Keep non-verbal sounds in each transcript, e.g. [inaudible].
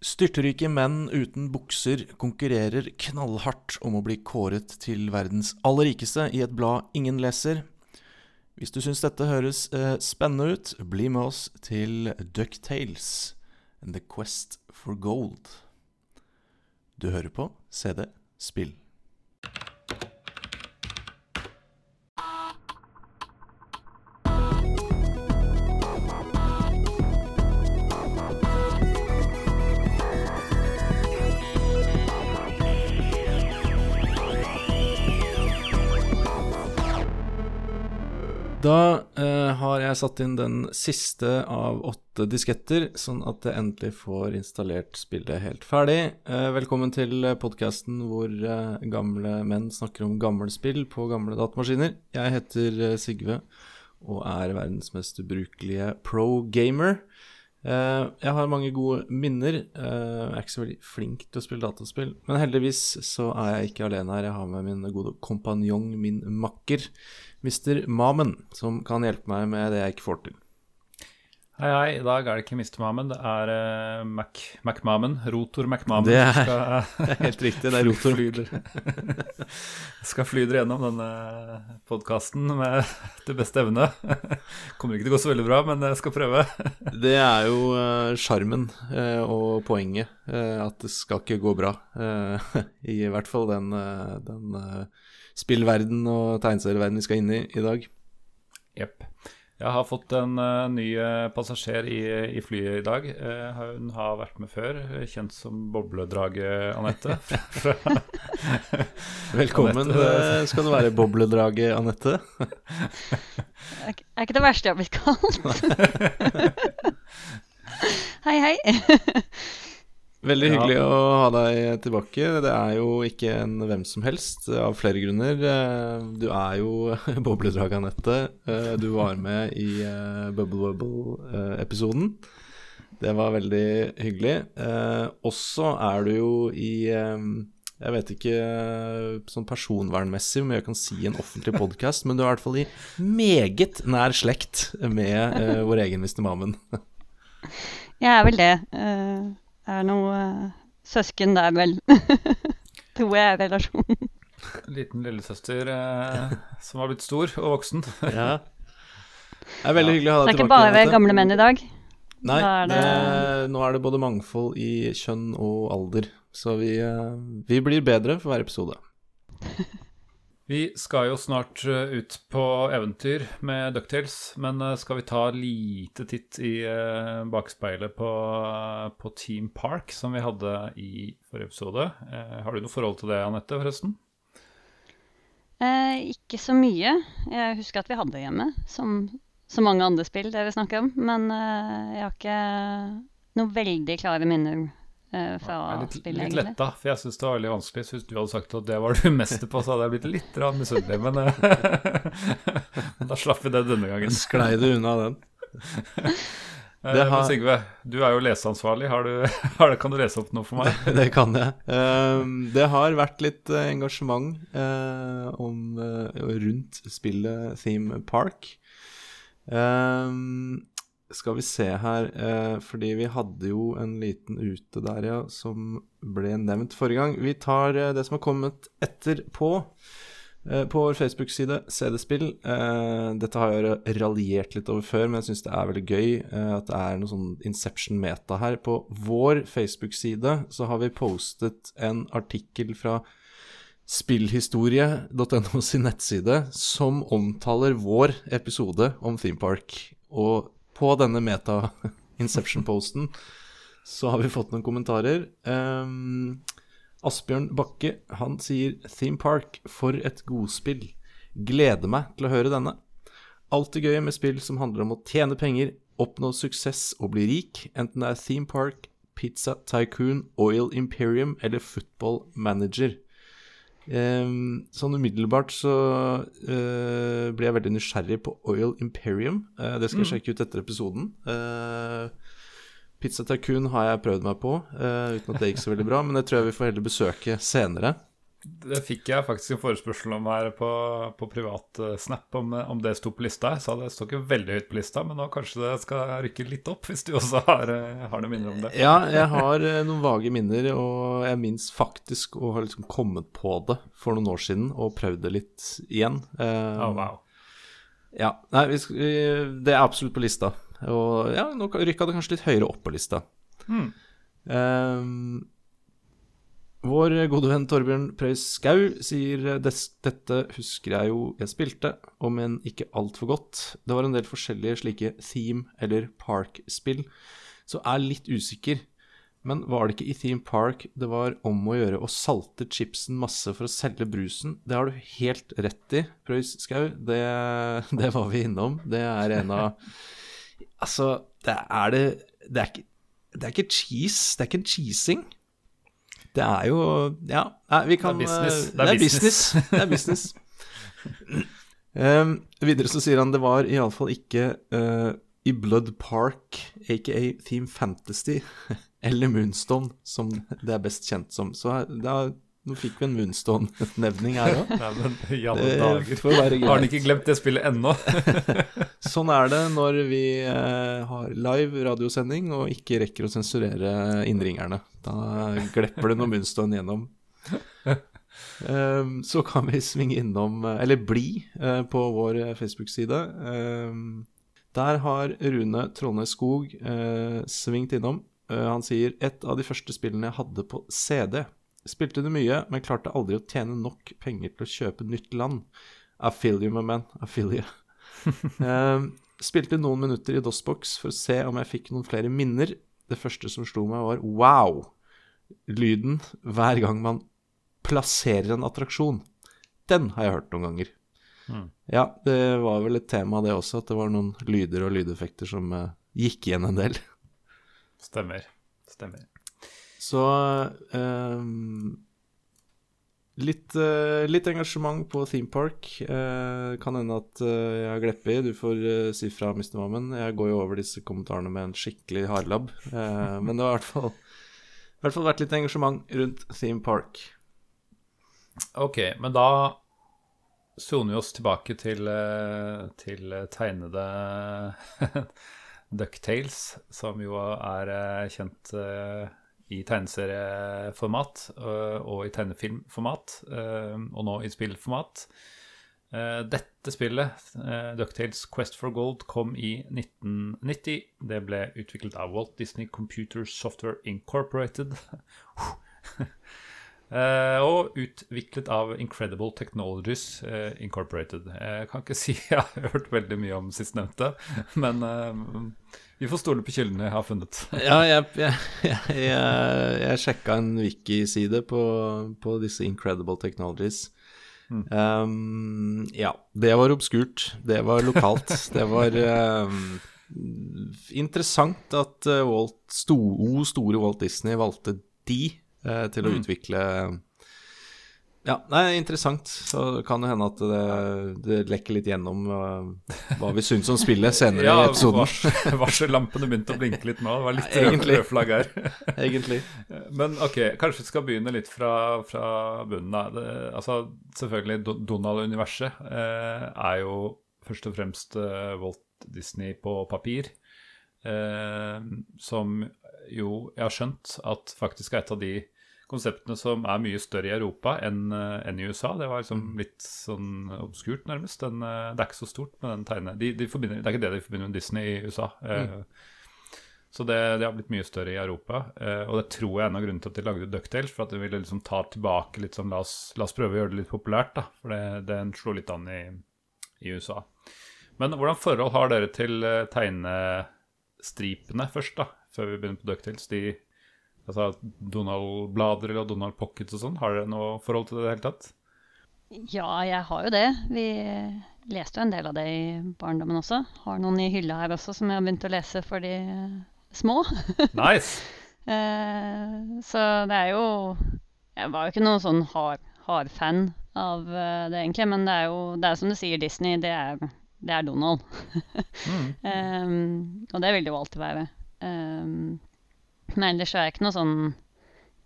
Styrtrike menn uten bukser konkurrerer knallhardt om å bli kåret til verdens aller rikeste i et blad ingen leser. Hvis du syns dette høres eh, spennende ut, bli med oss til Ducktales and The Quest for Gold. Du hører på CD Spill. Satt inn den siste av åtte disketter, sånn at jeg endelig får installert spillet helt ferdig. Eh, velkommen til podkasten hvor eh, gamle menn snakker om gammelspill på gamle datamaskiner. Jeg heter eh, Sigve og er verdens mest ubrukelige pro-gamer. Eh, jeg har mange gode minner. Jeg er ikke så veldig flink til å spille dataspill, men heldigvis så er jeg ikke alene her. Jeg har med min gode kompanjong, min makker. Mr. Mamen, som kan hjelpe meg med det jeg ikke får til. Hei, hei. I dag er det ikke Mr. Mamen, det er uh, Mac, Mamen. Rotor Mac Mamen. Det er, skal, [laughs] det er helt riktig. Det er [laughs] rotor. flyder. [laughs] skal fly gjennom denne podkasten med det beste evne. Kommer ikke til å gå så veldig bra, men jeg skal prøve. Det er jo sjarmen uh, uh, og poenget. at det skal ikke gå bra. I hvert fall den, den spillverden og tegneserieverden vi skal inn i i dag. Jepp. Jeg har fått en uh, ny uh, passasjer i, i, flyet i dag. Uh, hun har vært med før, kjent som Bobledraget Anette. [laughs] [laughs] Velkommen Annette. skal du være, Bobledraget Anette. [laughs] er ikke det verste jeg har blitt kalt. hei, hei. Veldig hyggelig ja. å ha deg tilbake. Det er jo ikke en hvem som helst, av flere grunner. Du er jo [laughs] bobledrag Anette. Du var med i eh, Bubble Bubble-episoden. Det var veldig hyggelig. Også er du jo i jeg vet ikke sånn personvernmessig om jeg kan si en offentlig podkast, men du er i hvert fall i meget nær slekt med vår egen Mr. Mamen. [laughs] Jeg er vel det. Uh er noe uh, søsken der, vel. [laughs] Tror jeg er relasjonen. Liten lillesøster eh, som har blitt stor og voksen. [laughs] ja. Det er veldig ja. hyggelig å ha deg tilbake. Det er ikke bare ved gamle menn i dag. Nei, er det... Det, nå er det både mangfold i kjønn og alder. Så vi, uh, vi blir bedre for hver episode. [laughs] Vi skal jo snart eh, ut på eventyr med Ducktales, men eh, skal vi ta lite titt i eh, bakspeilet på, på, Team Park, som vi hadde i forrige episode? Har du noe forhold til det, Anette, forresten? Eh, ikke så mye. Jeg husker at vi hadde det hjemme, som så mange andre spill dere snakker om. Men eh, jeg har ikke noen veldig klare minner fra ja, litt, spillet, litt letta, for jeg syns det var veldig vanskelig. Så hvis du hadde sagt at det var du meste på, så hadde jeg blitt litt misunnelig. Men [laughs] uh, da slapp vi det denne gangen. Sklei du unna den? [laughs] Det har... Men Sigve, du er jo leseansvarlig. Har du, [laughs] har, kan du lese opp noe for meg? Det, det kan jeg. Uh, det har vært litt engasjement uh, om, uh, rundt spillet Theme Park. Um, skal vi se her, eh, fordi vi hadde jo en liten ute der, ja, som ble nevnt forrige gang. Vi tar eh, det som har kommet etterpå. Eh, på vår Facebook-side, CD-spill. Eh, dette har jeg raljert litt over før, men jeg syns det er veldig gøy eh, at det er noe sånn Inception-meta her. På vår Facebook-side så har vi postet en artikkel fra spillhistorie.no sin nettside som omtaler vår episode om Theme Park. Og på denne meta-Inception-posten så har vi fått noen kommentarer. Um, Asbjørn Bakke han sier 'Theme Park, for et godspill'. Gleder meg til å høre denne. Alltid gøy med spill som handler om å tjene penger, oppnå suksess og bli rik, enten det er Theme Park, Pizza Tycoon, Oil Imperium eller Football Manager. Um, sånn umiddelbart så uh, blir jeg veldig nysgjerrig på Oil Imperium. Uh, det skal jeg mm. sjekke ut etter episoden. Uh, Pizza Tycoon har jeg prøvd meg på, uten at det gikk så veldig bra. Men det tror jeg vi får heller besøke senere. Det fikk jeg faktisk en forespørsel om her på, på privat Snap, om, om, det sto på lista. Jeg sa det står ikke veldig høyt på lista, men nå kanskje det skal rykke litt opp, hvis du også har, uh, har noen minner om det. Ja, jeg har noen vage minner, og jeg minnes faktisk å ha liksom kommet på det for noen år siden og prøvd det litt igjen. oh, wow. Ja. Nei, vi, det er absolutt på lista. Og ja, nå rykka det kanskje litt høyere opp på lista. Hmm. Um, vår gode venn Torbjørn Preus Skau sier dette husker jeg jo jeg spilte, om enn ikke altfor godt. Det var en del forskjellige slike theme- eller park-spill, så er litt usikker. Men var det ikke i Theme Park det var om å gjøre å salte chipsen masse for å selge brusen? Det har du helt rett i, Preus Skau. Det, det var vi innom. Det er en av Altså, det er det Det er ikke, det er ikke cheese. Det er ikke en cheesing. Det er jo Ja, vi kan Det er business. Det er, business. det er business. um, videre så sier han det var iallfall ikke uh, i Blood Park, aka Theme Fantasy, [laughs] eller Moonstone, som det er best kjent som. Så da, nå fikk vi en Moonstone-nevning her òg. Har han ikke glemt det spillet ennå? [laughs] sånn er det når vi uh, har live radiosending og ikke rekker å sensurere innringerne. Da glepper det noe Moonstone gjennom. Um, så kan vi svinge innom, eller bli, uh, på vår Facebook-side. Um, der har Rune Trollnes Skog svingt innom. Han sier et av de første spillene jeg hadde på CD. Spilte det mye, men klarte aldri å tjene nok penger til å kjøpe nytt land. I feel you, my man. I feel you. um, [laughs] spilte noen minutter i DOSBox for å se om jeg fikk noen flere minner. Det første som slo meg, var wow! Lyden hver gang man plasserer en attraksjon. Den har jeg hørt noen ganger. Mm. Ja, det var vel et tema, det også, at det var noen lyder og lydeffekter som uh, gikk igjen en del. Stemmer. Stemmer. Så um, litt, uh, litt, engasjement på Theme Park. Uh, kan hende at uh, jeg har gleppet. Du får si fra, Mr. Mammen. Jeg går jo over disse kommentarene med en skikkelig hardlabb. men det har i hvert fall, i hvert fall vært litt engasjement rundt Theme Park. Ok, men da soner vi oss tilbake til, til tegnede [laughs] Ducktales, som jo er kjent i tegneserieformat og i tegnefilmformat, og nå i spillformat. Dette spillet, Ducktales Quest for Gold, kom i 1990. Det ble utviklet av Walt Disney Computer Software Incorporated. [laughs] og utviklet av Incredible Technologies Incorporated. Jeg kan ikke [laughs] si jeg har hørt veldig mye om sistnevnte, men vi får stole på kildene jeg har funnet. [laughs] ja, jeg, jeg, jeg, jeg sjekka en wiki-side på, på, disse Incredible Technologies. Mm. Um, ja, det var obskurt. Det var lokalt. det var um, interessant at Walt, sto, store Walt Disney valgte de uh, til å mm. utvikle ja, nei, interessant. Så kan det hende at det, det lekker litt gjennom uh, hva vi syns om spillet senere [laughs] ja, i episoden. Ja, varsellampene begynte å blinke litt nå. Det var litt røde flagg her. [laughs] Egentlig. Men ok, kanskje vi skal begynne litt fra, fra bunnen. av. Altså, selvfølgelig, Donald-universet eh, er jo først og fremst eh, Walt Disney på papir. Eh, som jo jeg har skjønt at faktisk er et av de konseptene som er mye større i Europa enn, eh, enn i USA. Det var liksom litt sånn obskurt, nærmest. Den, eh, det er ikke så stort med den tegne... De, de det er ikke det de forbinder med Disney i USA. Mm. Så det, det, har blitt mye større i Europa. og det tror jeg er en av grunnene til at de lagde Ducktales. For at de ville liksom ta tilbake litt sånn La oss, la oss prøve å gjøre det litt populært, da. For det, den slo litt an i, i USA. Men hvordan forhold har dere til tegnestripene først, da? Før vi begynner på Ducktales? De Altså Donald-blader eller Donald Pockets og sånn. Har dere noe forhold til det i det hele tatt? Ja, jeg har jo det. Vi leste jo en del av det i barndommen også. Har noen i hylla her også som jeg har begynt å lese for de små. [laughs] nice! eh, så det er jo Jeg var jo ikke noen sånn hard, hard fan av eh, det, egentlig. Men det er jo det er som du sier, Disney. Det er, det er Donald. [laughs] mm. um, og det vil det jo alltid være. Um, men ellers er jeg ikke noe sånn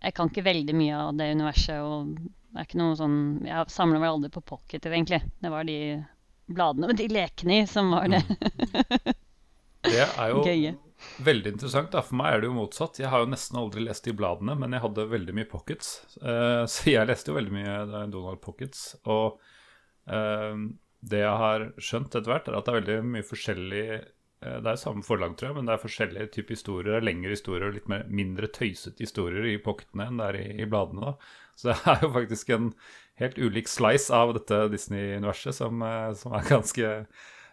Jeg kan ikke veldig mye av det universet og Det er ikke noe sånn Jeg samler vel aldri på pocketer, egentlig. Det var de bladene med de lekene i som var det Det er jo [laughs] gøye. veldig interessant. da For meg er det jo motsatt. Jeg har jo nesten aldri lest de bladene, men jeg hadde veldig mye pockets. Eh, [laughs] så jeg leste jo veldig mye Donald Pockets. Og eh, det jeg har skjønt etter hvert, er at det er veldig mye forskjellig Det er samme forlag, tror jeg, men det er forskjellige typer historier. Det er Lengre historier og litt mer, mindre tøysete historier i pocketene enn det er i, i bladene. da Så det er jo faktisk en helt ulik slice av dette Disney-universet som, eh, som er ganske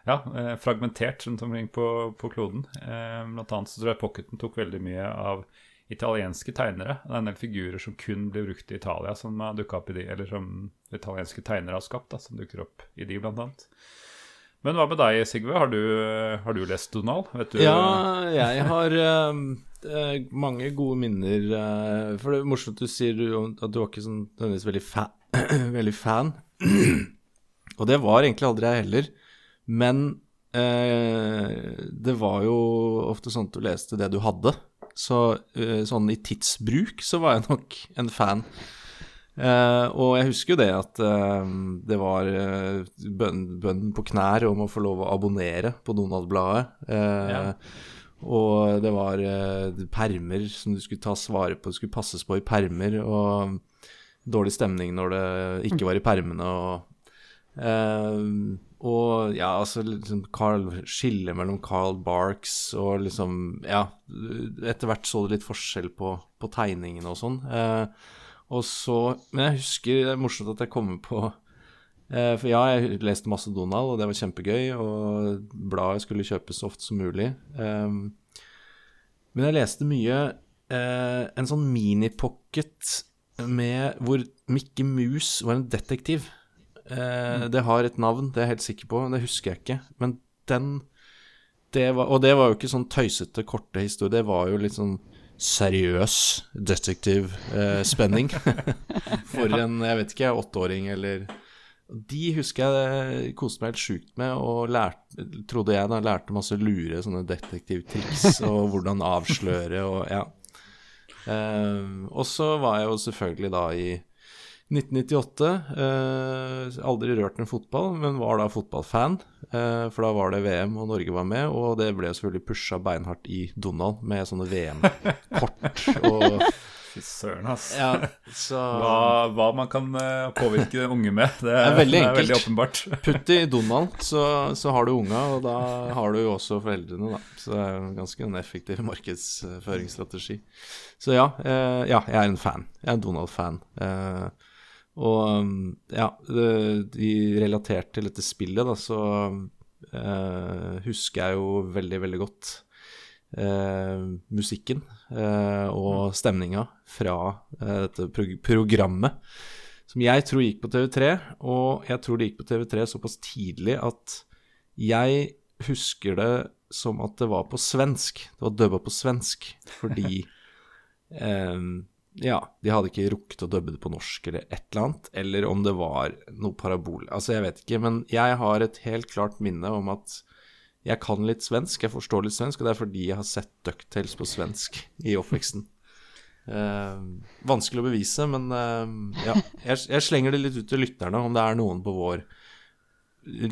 ja, eh, fragmentert rundt omkring på, på kloden. Eh, blant annet så tror jeg Pocketen tok veldig mye av italienske tegnere. Det er en del figurer som kun blir brukt i Italia, som har opp i de, eller som italienske tegnere har skapt, da, som dukker opp i de, blant annet. Men hva med deg, Sigve? Har du, har du lest Donald? Vet du, Ja, jeg har eh, mange gode minner. Uh, for det er morsomt at du sier at du var ikke sånn nødvendigvis veldig, fa [clears throat] veldig fan. [clears throat] Og det var egentlig aldri jeg heller. Men uh, det var jo ofte sånn at du leste det du hadde. Så sånn i tidsbruk så var jeg nok en fan. Eh, og jeg husker jo det at eh, det var uh, bønn, bønn på knær om å få lov å abonnere på Donald-bladet. Eh, Ja. Og det var permer som du skulle tas vare på, det skulle passes på i permer. Og dårlig stemning når det ikke var i permene. Og, og ja, altså liksom Carl, skille mellom Carl Barks og liksom Ja, etter hvert så du litt forskjell på, på tegningene og sånn. Eh, og så Men jeg husker Det er morsomt at jeg kommer på eh, For ja, jeg leste masse Donald, og det var kjempegøy, og bladet skulle kjøpes så ofte som mulig. Eh, men jeg leste mye eh, en sånn minipocket med hvor Mikke Mus var en detektiv. Eh, Det har et navn, det er jeg helt sikker på, det husker jeg ikke. Men den det var, Og det var jo ikke sånn tøysete, korte historier, det var jo litt sånn seriøs detektivspenning. [laughs] For en, jeg vet ikke, åtteåring eller De husker jeg koste meg helt sjukt med, og lærte, trodde jeg da lærte masse lure sånne detektivtriks, [laughs] og hvordan avsløre og ja. Eh, og så var jeg jo selvfølgelig da i 1998. Eh, aldri rørt en fotball, men var da fotballfan. Eh, for da var det VM, og Norge var med. Og det ble selvfølgelig pusha beinhardt i Donald med sånne VM-kort [laughs] og Fy søren, ass. Ja, så Hva, hva man kan eh, påvirke unge med, det er, er veldig det er veldig åpenbart. Putt i Donald, [laughs] så, så har du unga, og da har du jo også foreldrene, da. Så det er ganske en effektiv markedsføringsstrategi. Så ja, eh, ja, jeg er en fan. Jeg er en Donald-fan. Eh, og um, ja, i relatert til dette spillet, da, så eh, husker jeg jo veldig, veldig godt eh, musikken eh, og stemninga fra eh, dette prog programmet. Som jeg tror gikk på TV3, og jeg tror det gikk på TV3 såpass tidlig at jeg husker det som at det var på svensk. Det var dubba på svensk fordi [laughs] eh, ja, de hadde ikke rukket å dubbe det på norsk eller et eller annet, eller om det var noe parabol. Altså, jeg vet ikke, men jeg har et helt klart minne om at jeg kan litt svensk, jeg forstår litt svensk, og det er fordi jeg har sett Ducktails på svensk i oppveksten. Uh, vanskelig å bevise, men uh, ja. Jeg, jeg slenger det litt ut til lytterne om det er noen på vår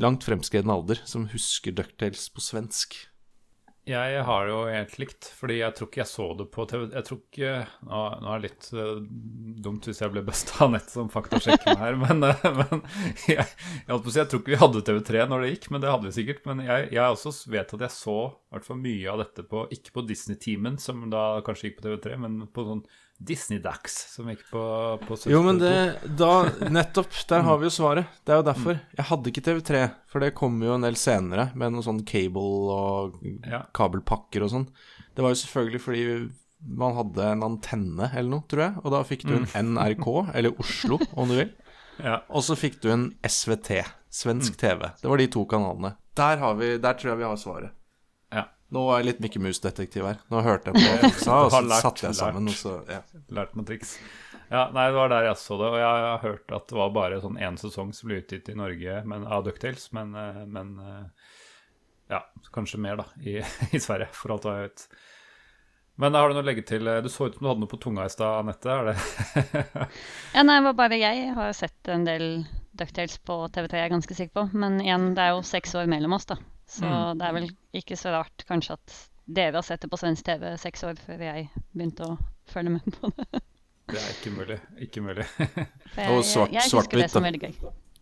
langt fremskreden alder som husker Ducktails på svensk. Jeg har det jo helt likt, fordi jeg tror ikke jeg så det på TV. Jeg tror ikke, Nå, nå er det litt uh, dumt hvis jeg ble busta av nett som faktasjekker meg her, [laughs] men, uh, men jeg, jeg, holdt på å si, jeg tror ikke vi hadde TV3 når det gikk, men det hadde vi sikkert. Men jeg, jeg også vet at jeg så hvert mye av dette på Ikke på Disney-teamen, som da kanskje gikk på TV3, men på sånn Disney-Dax, som gikk på, på Jo, men det, da, nettopp, der har vi jo svaret. Det er jo derfor. Jeg hadde ikke TV3, for det kom jo en del senere med noe sånn cable og kabelpakker og sånn. Det var jo selvfølgelig fordi man hadde en antenne eller noe, tror jeg, og da fikk du en NRK, eller Oslo, om du vil. [laughs] Ja. Og så fikk du en SVT, svensk TV. Det var de to kanalene. Der, har vi, der tror jeg vi har svaret. Nå er jeg litt Mikke Mus-detektiv her. Nå hørte jeg på det folk sa, [laughs] og så Har lært, satte jeg sammen, lært. og så ja. Lært noen triks. Ja, nei, det var der jeg så det, og jeg har hørt at det var bare sånn én sesong som ble utgitt i Norge men, av Ducktales, men, eh, men eh, ja, kanskje mer da, i, [laughs] i Sverige, for alt hva jeg vet. Men har du noe å legge til? Du så ut som du hadde noe på tunga i stad, Anette. Er det [laughs] Ja, nei, det var bare jeg har sett en del Ducktales på TV3, jeg er ganske sikker på. Men igjen, det er jo seks år mellom oss, da. Så Mm. det er vel ikke så rart kanskje at dere har sett det på svensk TV seks år før jeg begynte å følge med på det. Det er ikke mulig. Ikke mulig. [laughs] Og jeg, svart- jeg, jeg svart-hvitt, husker det som veldig gøy.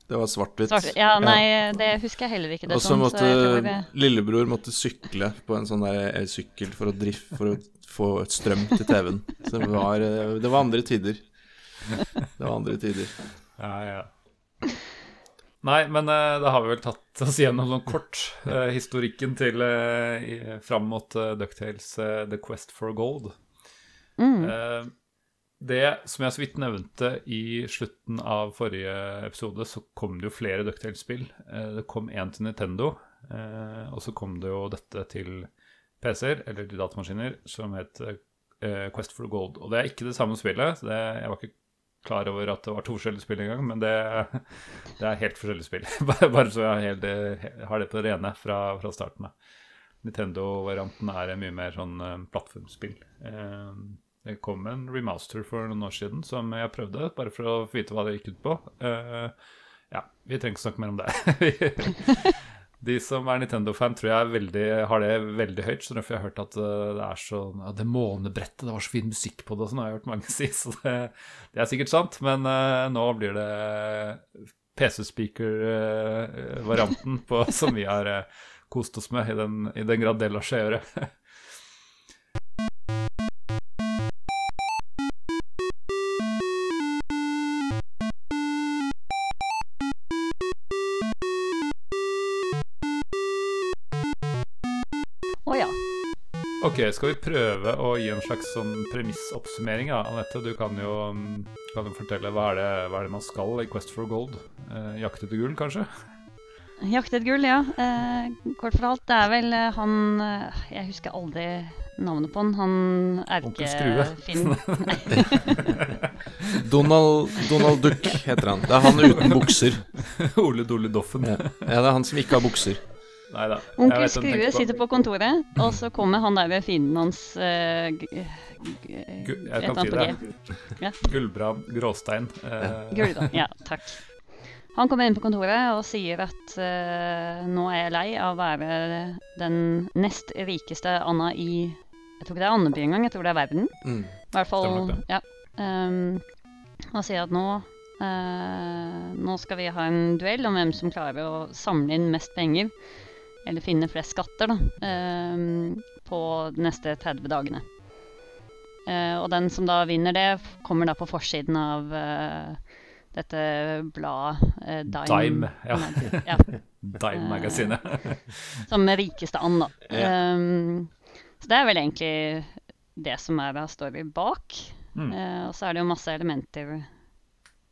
Det var svart-hvitt. Svart, ja, nei, det husker jeg heller ikke Og så måtte Så jeg det, lillebror måtte sykle på en sånn der elsykkel for å, drifte for å få strøm til TV-en. Så det var, eh, det var andre tider. Det var andre tider. Ja, ja. Nei, men uh, da har vi vel tatt oss gjennom sånn kort uh, historikken til uh, fram mot uh, Ducktales The Quest for Gold. mm, det som jeg så vidt nevnte i slutten av forrige episode, så kom det jo flere Ducktales-spill. Det kom én til Nintendo, og så kom det jo dette til PC-er, eller til datamaskiner, som het Quest for Gold. Og det er ikke det samme spillet. Det, jeg var ikke klar over at det var to forskjellige spill engang, men det, det er helt forskjellige spill. [laughs] bare, så jeg helt, har det på det rene fra, fra starten av. Nintendo-varianten er mye mer sånn eh, plattformspill. Eh, det kom en remaster for noen år siden som jeg prøvde, bare for å vite hva det gikk ut på. Eh, ja, vi trenger ikke snakke mer om det. [laughs] De som er Nintendo-fan, tror jeg veldig, har det veldig høyt. Så derfor jeg har hørt at eh, det er så ja, Det månebrettet, det var så fin musikk på det, og sånn har jeg hørt mange [laughs] si. Så det, det er sikkert sant. Men uh, nå blir det PC-speaker-varianten på [laughs] som vi har uh, kost oss med, i den, i den grad det lar seg gjøre. Ok, skal vi prøve å gi en slags sånn premissoppsummering? Ja? Anette, du kan jo, mm, kan jo fortelle hva er, det, hva er det man skal i Quest for Gold? Eh, jakte etter gull, kanskje? Jakte etter gull, ja. Eh, kort fortalt, det er vel eh, han eh, Jeg husker aldri navnet på han. Han er ikke erkefinn [laughs] Donald, Donald Duck heter han. Det er han uten bukser. [laughs] Ole Dole Doffen. Ja. ja, det er han som ikke har bukser. Nei da. Onkel Skrue sitter på kontoret, og så kommer han der ved fienden hans et jeg kan si det. Ja. Gullbrand Gråstein. Uh. Gulda. Ja, takk. Han kommer inn på kontoret og sier at uh, nå er jeg lei av å være den nest rikeste Anna i Jeg tror ikke det er Andeby engang, jeg tror det er verden. Mm. I hvert fall Ja. Um, han sier at nå uh, Nå skal vi ha en duell om hvem som klarer å samle inn mest penger, eller finne flest skatter, da, um, på de neste 30 dagene. Eh, og den som da vinner det, kommer da på forsiden av eh, dette bladet eh, Dime. Dime, ja. Ja. [laughs] Dime-magasinet. [laughs] Som rikeste and, da. Ja. Så det er vel egentlig det som er story bak. Mm. Eh, og så er det jo masse elementer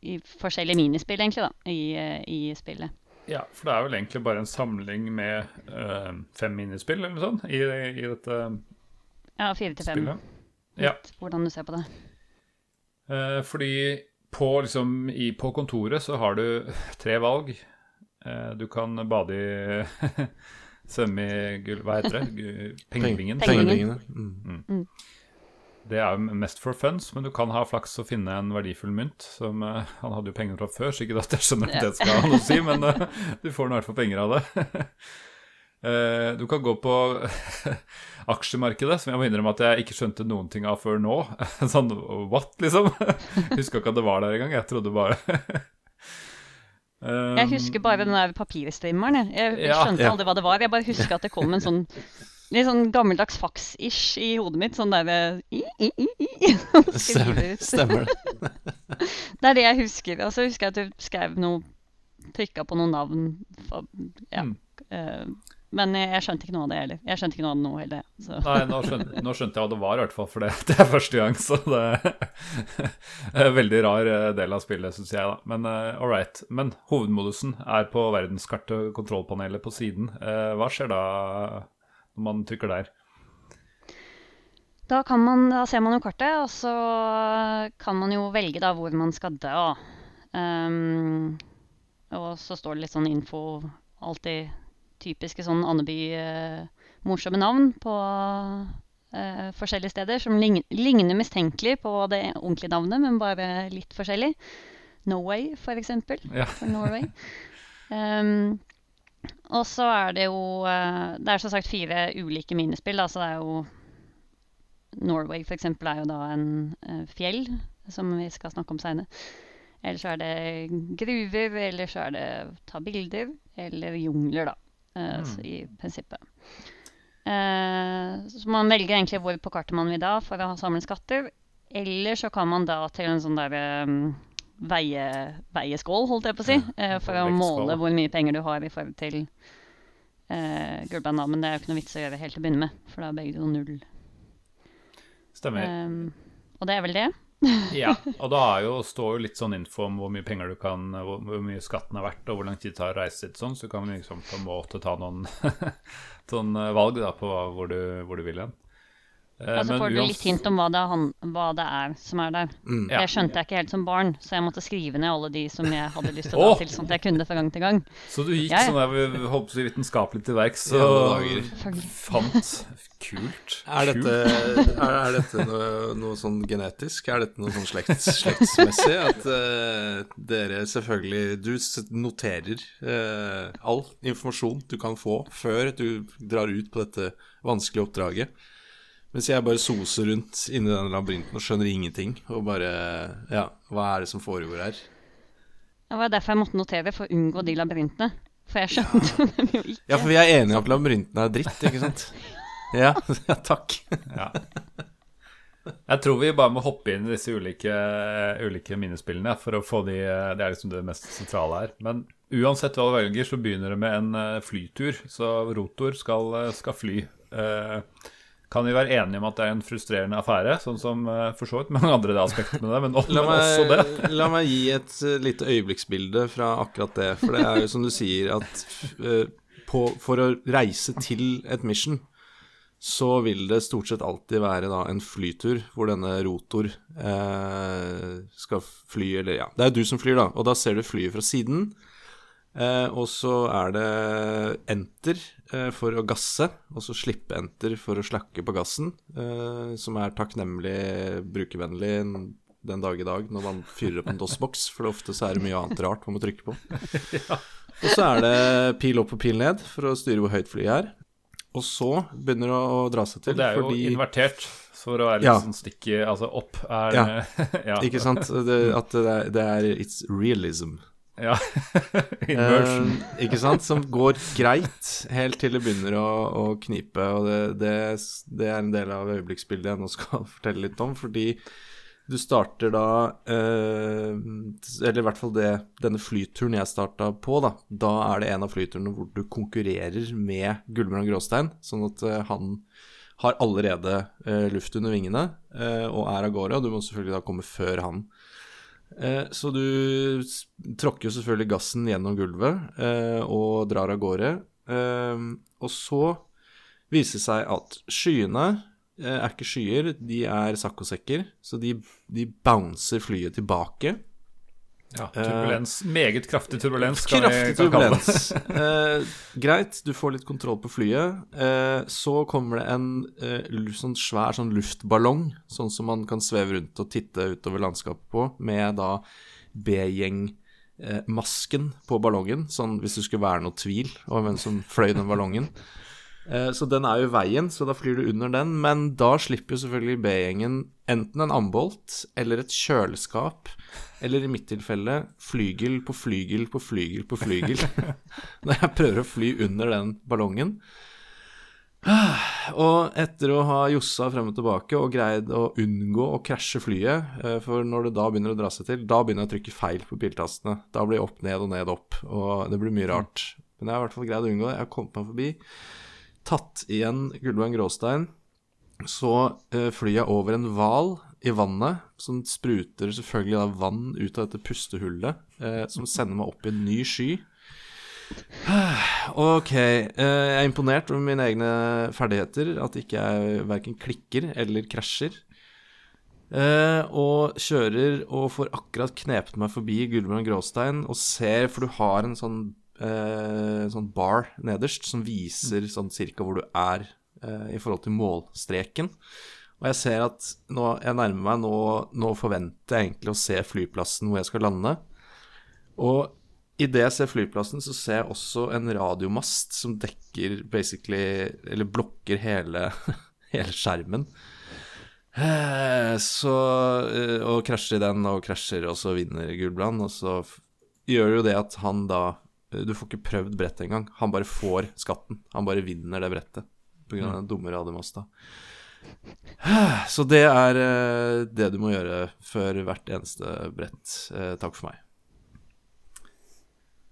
i forskjellige minispill, egentlig, da, i, eh, i spillet. Ja, for det er vel egentlig bare en samling med øh, fem minispill eller noe sånt i, i dette Ja, fire til fem. Ja. Hvordan du ser på det. Eh, fordi på, liksom, i, på kontoret så har du [laughs] tre valg. Eh, du kan bade i [laughs] svømme i gull... Hva heter det? Pengevingen? Pengevingene. Pengebingen. Mm. Det er mest for funs, men du kan ha flaks og finne en verdifull mynt. Som, uh, han hadde jo penger fra før, så ikke at jeg skjønner at det skal ha noe å si, men uh, du får i hvert fall penger av det. uh, [laughs] du kan gå på [laughs] aksjemarkedet, som jeg må innrømme at jeg ikke skjønte noen ting av før nå. [laughs] sånn what, liksom? Huska ikke at det var der engang. Jeg trodde bare Um, Jeg husker bare den der papirstrimmeren. Jeg, jeg Ja. skjønte Ja. aldri hva det var. Jeg bare husker at det kom en sånn litt sånn gammeldags faks-ish i hodet mitt. Sånn der ved i, i, i, [laughs] Stemmer, stemmer det. [laughs] Det er det jeg husker. Og så husker jeg at du skrev noe Trykka på noen navn. for- Ja. Mm. Uh, men jeg, jeg skjønte ikke noe av det heller. Jeg skjønte ikke noe av det nå heller. Så. Nei, nå skjønte, nå skjønte jeg hva det var, i hvert fall, for det, [laughs] det er første gang. Så det er en veldig rar eh, del av spillet, syns jeg. da. Men uh, all right. Men hovedmodusen er på verdenskartet, kontrollpanelet på siden. Uh, hva skjer da når man trykker der? Da, kan man, da ser man jo kartet, og så kan man jo velge da hvor man skal dø. Um, og så står det litt sånn info, alltid typiske sånn Andeby-morsomme uh, navn på uh, forskjellige steder som lign ligner mistenkelig på det ordentlige navnet, men bare litt forskjellig. Norway, for eksempel. Ja. For Norway. [laughs] Ehm, og så er det jo eh, Det er som sagt fire ulike minispill, da, så det er jo Norway, for eksempel, er jo da en eh, fjell, som vi skal snakke om seinere. Eller så er det gruver, eller så er det ta bilder, eller jungler, da, eh, så i prinsippet. Så man velger egentlig hvor på kartet man vil da for å samle skatter. Eller så kan man da til en sånn derre veie, veieskål, holdt jeg på å si, eh, for å måle hvor mye penger du har i forhold til eh, gullband. Men det er jo ikke noe vits å gjøre helt til å begynne med, for da er begge to null. Stemmer. Um, og det er vel det. [laughs] Ja, og da er jo, står jo litt sånn info om hvor mye penger du kan Hvor, hvor mye skatten er verdt, og hvor lang tid det tar å reise dit, sånn, så du kan liksom på en måte ta noen [laughs] eh, valg da på hvor du, hvor du vil hen. Eh, Og så får du litt hint om hva det, er han, hva det er som er der. Mm. Ja. Det skjønte jeg ikke helt som barn, så jeg måtte skrive ned alle de som jeg hadde lyst til å ta til, sånn at jeg kunne det fra gang til gang. Så du gikk Ja, ja. sånn der, holdt så vitenskapelig til verks og ja, fant Kult. Er dette, er, er dette noe, noe sånn genetisk? Er dette noe sånn slekts, slektsmessig? At uh, dere selvfølgelig Du noterer uh, all informasjon du kan få før du drar ut på dette vanskelige oppdraget. Mens jeg bare soser rundt inni den labyrinten og skjønner ingenting. Og bare Ja, hva er det som foregår her? Det var derfor jeg måtte notere, for å unngå de labyrintene. For jeg skjønte [laughs] dem jo ikke. Ja, for vi er enige om at labyrintene er dritt, ikke sant? [laughs] Ja, [laughs] ja takk. Ja. Jeg tror vi bare må hoppe inn i disse ulike, ulike minnespillene for å få de Det er liksom det mest sentrale her. Men uansett hva du velger, så begynner det med en eh, flytur. Så rotor skal, eh, skal fly. Eh, Kan vi være enige om at det er en frustrerende affære, sånn som eh, for så vidt mange andre aspekter med det, men, La men også det. [laughs] la meg gi et eh, lite øyeblikksbilde fra akkurat det. For det er jo som du sier, at uh, på, for å reise til et mission, så vil det stort sett alltid være da en flytur hvor denne rotor uh, skal fly, eller ja Det er du som flyr, da, og da ser du flyet fra siden. Uh, og så er det enter for å gasse, og så slippe enter for å slakke på gassen, eh, som er takknemlig brukervennlig den dag i dag når man fyrer opp en DOS-boks, for ofte så er det mye annet rart man må trykke på. [laughs] Og så er det pil opp og pil ned for å styre hvor høyt flyet er. Og så begynner det å dra seg til, Og det er jo fordi invertert, for å være litt Ja. sånn sticky Altså opp er Ja. [laughs] ja. Ikke sant? Det, at det er, det er It's realism. Ja. [laughs] Immersion. Eh, ikke sant? Som går greit helt til det begynner å, å knipe. Og det, det, det er en del av øyeblikksbildet jeg nå skal [laughs] fortelle litt om. Fordi du starter da eh, Eller i hvert fall det, denne flyturen jeg starta på, da. Da er det en av flyturene hvor du konkurrerer med Gullbrand Gråstein. Sånn at eh, han har allerede eh, luft under vingene eh, og er av gårde. Og du må selvfølgelig da komme før han. Eh, Så du tråkker jo selvfølgelig gassen gjennom gulvet eh, og drar av gårde. Eh, og så viser det seg at skyene er ikke skyer, de er saccosekker. Så de, de bouncer flyet tilbake. Ja, turbulens. Meget kraftig turbulens. Kraftig turbulens. [laughs] Eh, greit, du får litt kontroll på flyet. Uh, så kommer det en eh, sånn svær sånn luftballong, sånn som man kan sveve rundt og titte utover landskapet på, med da B-gjeng-masken på ballongen, sånn hvis det skulle være noe tvil om hvem som fløy den ballongen. Eh, Så den er jo i veien, så da flyr du under den. Men da slipper jo selvfølgelig B-gjengen enten en ambolt eller et kjøleskap, eller i mitt tilfelle flygel på flygel på flygel på flygel. [laughs] Når jeg prøver å fly under den ballongen. Og etter å ha jossa frem og tilbake og greid å unngå å krasje flyet, eh, for når det da begynner å dra seg til, da begynner jeg å trykke feil på piltastene. Da blir det opp, ned og ned, opp, og det blir mye rart. Men jeg har i hvert fall greid å unngå det. Jeg har kommet meg forbi tatt igjen Gullveien Gråstein. Så eh, flyr jeg over en hval i vannet, som spruter selvfølgelig da vann ut av dette pustehullet, eh, som sender meg opp i en ny sky. [sighs] Ok, eh, jeg er imponert over mine egne ferdigheter, at ikke jeg verken klikker eller krasjer. Eh, og kjører og får akkurat knepet meg forbi Gullbrand Gråstein og ser, for du har en sånn, eh, sånn bar nederst som viser sånn cirka hvor du er eh, i forhold til målstreken. Og jeg ser at nå, jeg nærmer meg nå, nå forventer jeg egentlig å se flyplassen hvor jeg skal lande. Og idet jeg ser flyplassen, så ser jeg også en radiomast som dekker basically Eller blokker hele, [laughs] hele skjermen. Eh, Så eh, Og krasjer den, og krasjer, og så vinner Gulbrand. Og så gjør jo det at han da Du får ikke prøvd brettet engang. Han bare får skatten. Han bare vinner det brettet pga. av den dumme Rademasta. Så det er eh, det du må gjøre før hvert eneste brett. Eh, Takk for meg.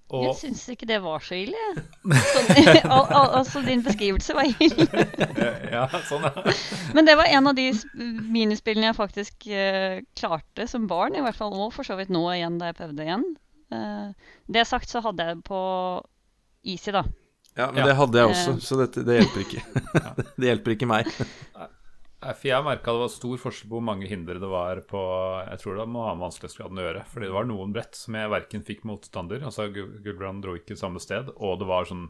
Jeg Og syns ikke det var så ille. Sånn, [laughs] al al altså, din beskrivelse var ille. [laughs] Ja, sånn, ja. Men det var en av de minispillene jeg faktisk uh, klarte som barn, i hvert fall, og for så vidt nå igjen da jeg prøvde igjen. Eh, det sagt så hadde jeg det på easy, da. Ja, men Ja. det hadde jeg også, Eh. så dette, det hjelper ikke. [laughs] [laughs] det hjelper ikke meg. For jeg merka det var stor forskjell på hvor mange hindre det var på Jeg tror det må ha med vanskelighetsgraden å gjøre. Fordi det var noen brett som jeg verken fikk motstander, altså Gu- Gulbrand dro ikke samme sted, og det var sånn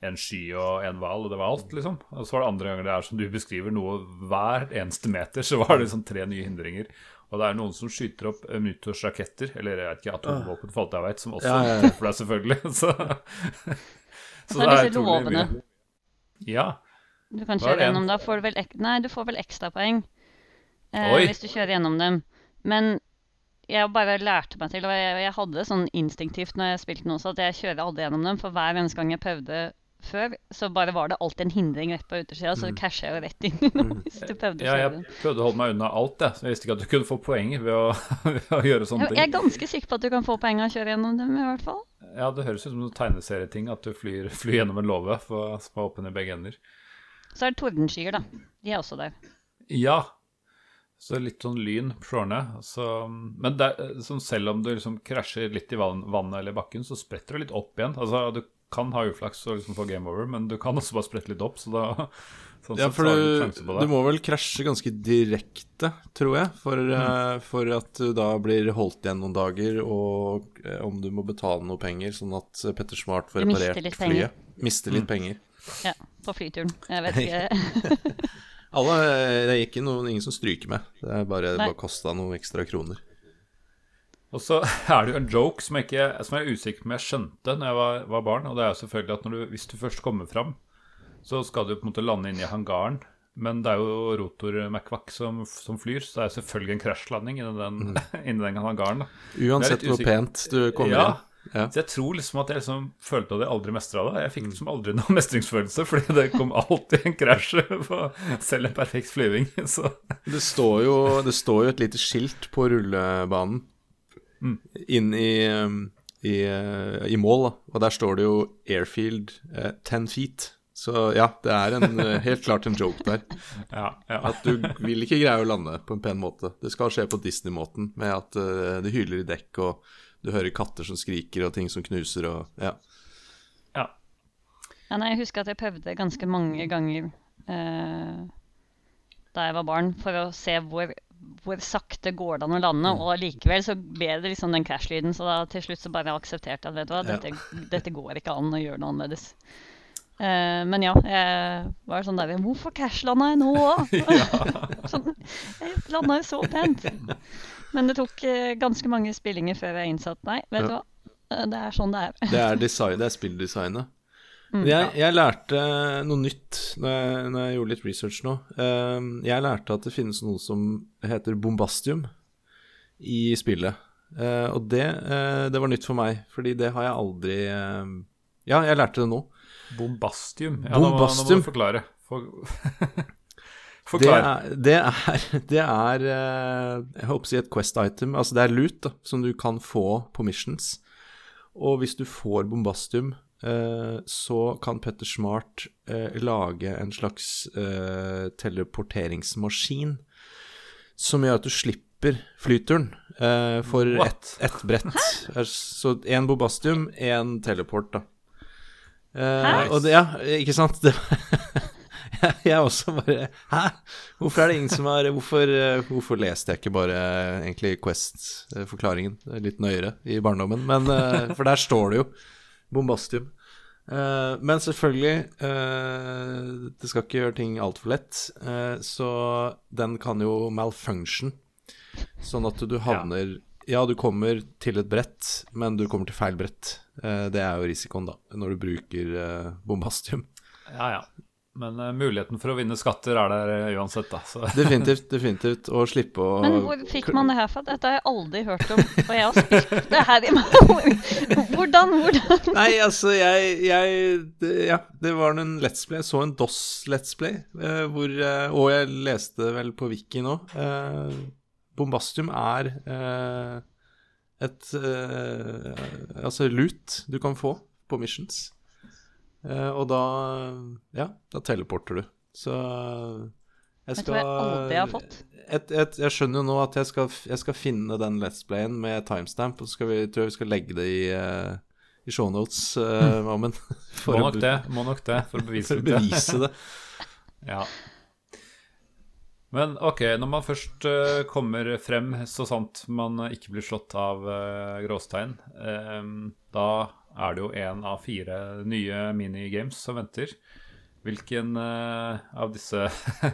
en sky og en hval, og det var alt, liksom. Og så var det andre ganger det er som du beskriver, noe hver eneste meter, så var det liksom tre nye hindringer. Og det er noen som skyter opp eh, nyttårsraketter, eller jeg vet ikke, atomvåpen, for alt jeg vet, som også Ja, ja, ja. [laughs] treffer deg, selvfølgelig. [laughs] Så, Så er utrolig mye. Ja. Du kan kjøre gjennom da. Får du vel ek nei, du får vel ekstrapoeng eh, Oi. hvis du kjører gjennom dem. Men jeg bare lærte meg til, og jeg, jeg hadde det sånn instinktivt når jeg spilte den også, at jeg kjører aldri gjennom dem. For hver eneste gang jeg prøvde før, så bare var det alltid en hindring rett på utersida, så du jeg jo rett inn [laughs] hvis du prøvde å Ja, jeg prøvde å holde meg unna alt, jeg. Så jeg visste ikke at du kunne få poeng ved å, [laughs] ved å gjøre sånne ting. jeg er ganske sikker på at du kan få poeng av å kjøre gjennom dem, i hvert fall. Ja, det høres ut som en tegneserieting at du flyr, [laughs] flyr gjennom en låve for- som er åpen i begge ender. Så er det tordenskyer, da. De er også der. Ja. Så litt sånn lyn på shorene. Så, men det, er- sånn selv om du liksom krasjer litt i vannet eller bakken, så spretter du litt opp igjen. Altså, du kan ha uflaks og liksom få game over, men du kan også bare sprette litt opp, så da sånn Ja, for du du, du må vel krasje ganske direkte, tror jeg, for, eh, for at du da blir holdt igjen noen dager, og eh, om du må betale noe penger, sånn at Petter Smart får Du mister reparert flyet. Mister litt penger. Ja, på flyturen. Jeg vet ikke. [laughs] Alle, eh, det er ikke noen, ingen som stryker med. Det er bare, Nei. bare kosta noen ekstra kroner. Og så [laughs] er det jo en joke som jeg, ikke, som jeg er usikker på om jeg skjønte når jeg var, var barn. Og det er jo selvfølgelig at når du, hvis du først kommer fram, så skal du på en måte lande inn i hangaren. Men det er jo rotor McVack som, som flyr, så det er selvfølgelig en krasjlanding inni den, [laughs] inni den hangaren. da. Uansett hvor pent du kommer Ja. inn. Ja. Så jeg tror liksom at jeg liksom følte at jeg aldri mestra det. Jeg fikk liksom aldri noen [laughs] mestringsfølelse, fordi det kom alltid en krasj på selv en perfekt flyving. Så Det står, jo, det står jo et lite skilt på rullebanen Mm. inn i, um, i, uh, i mål, da. og der står det jo 'airfield eh, 10 feet'. Så ja, det er en, uh, [laughs] helt klart en joke der. ja, ja. At du vil ikke greie å lande på en pen måte. Det skal skje på Disney-måten, med at uh, det hyler i dekk, og du hører katter som skriker, og ting som knuser, og ja. ja. Ja, nei, jeg husker at jeg prøvde ganske mange ganger uh, da jeg var barn, for å se hvor, hvor sakte går det an å lande. Og allikevel så ble det liksom den crash-lyden, så da til slutt så bare aksepterte jeg at vet du hva, Ja. dette, dette går ikke an å gjøre noe annerledes. Uh, men ja, jeg var sånn der Hvorfor crash-landa jeg nå [laughs] òg? [laughs] sånn, jeg landa jo så pent. Men det tok uh, ganske mange spillinger før jeg innså at nei, vet du Ja. hva, Eh, det er sånn det er. Det er, [laughs] design, det er spilldesignet. Mm. Men jeg, jeg lærte noe nytt når jeg, når jeg gjorde litt research nå. Um, jeg lærte at det finnes noe som heter bombastium i spillet. Uh, og det, uh, det var nytt for meg, fordi det har jeg aldri um, Ja, jeg lærte det nå. Bombastium. Ja, Nå, må, nå må du forklare. For... [laughs] Det er, det er, [laughs] det er uh, Jeg håper å si et Quest item. Altså det er loot da, som du kan få på missions. Og hvis du får bombastium, eh, så kan Petter Smart eh, lage en slags eh, teleporteringsmaskin som gjør at du slipper flyturen eh, for ett et brett. Hæ? Så én bobastium, én teleport, da. Eh, Hæ? og det, ja, ikke sant? Det, [laughs] jeg, også bare Hæ? Hvorfor er det ingen som har Hvorfor, eh, hvorfor leste jeg ikke bare eh, egentlig Quest-forklaringen litt nøyere i barndommen? Men, eh, for der står det jo bombastium. Uh, men selvfølgelig, uh, det skal ikke gjøre ting altfor lett. Uh, så den kan jo malfunction, sånn at du havner ja. du kommer til et brett, men du kommer til feil brett. Det er jo risikoen, da, når du bruker bombastium. Ja, ja. Men uh, muligheten for å vinne skatter er der uh, uansett, da. Så. definitivt. definitivt. Å slippe å Men hvor fikk man det her fra? Dette har jeg aldri hørt om. Og jeg har spilt det her i meg. Hvordan? Hvordan? Nei, altså, jeg, jeg det, Ja, det var en Let's Play. Jeg så en DOS Let's Play, uh, hvor Og jeg leste vel på Wiki nå. Bombastium er et Altså lut du kan få på missions. Uh, og da Ja, da teleporter du. Så jeg skal Jeg tror jeg aldri har fått. Et, et, jeg skjønner jo nå at jeg skal, jeg skal finne den Let's Playen med timestamp, og så skal vi, tror jeg vi skal legge det i, uh, i shownotes, uh, Mammen. [laughs] må nok det, må nok det, for å bevise, for å bevise det. [laughs] ja. Men ok, når man først uh, kommer frem, så sant man ikke blir slått av uh, gråstein, um, da er det jo én av fire nye minigames som venter. Hvilken uh, av disse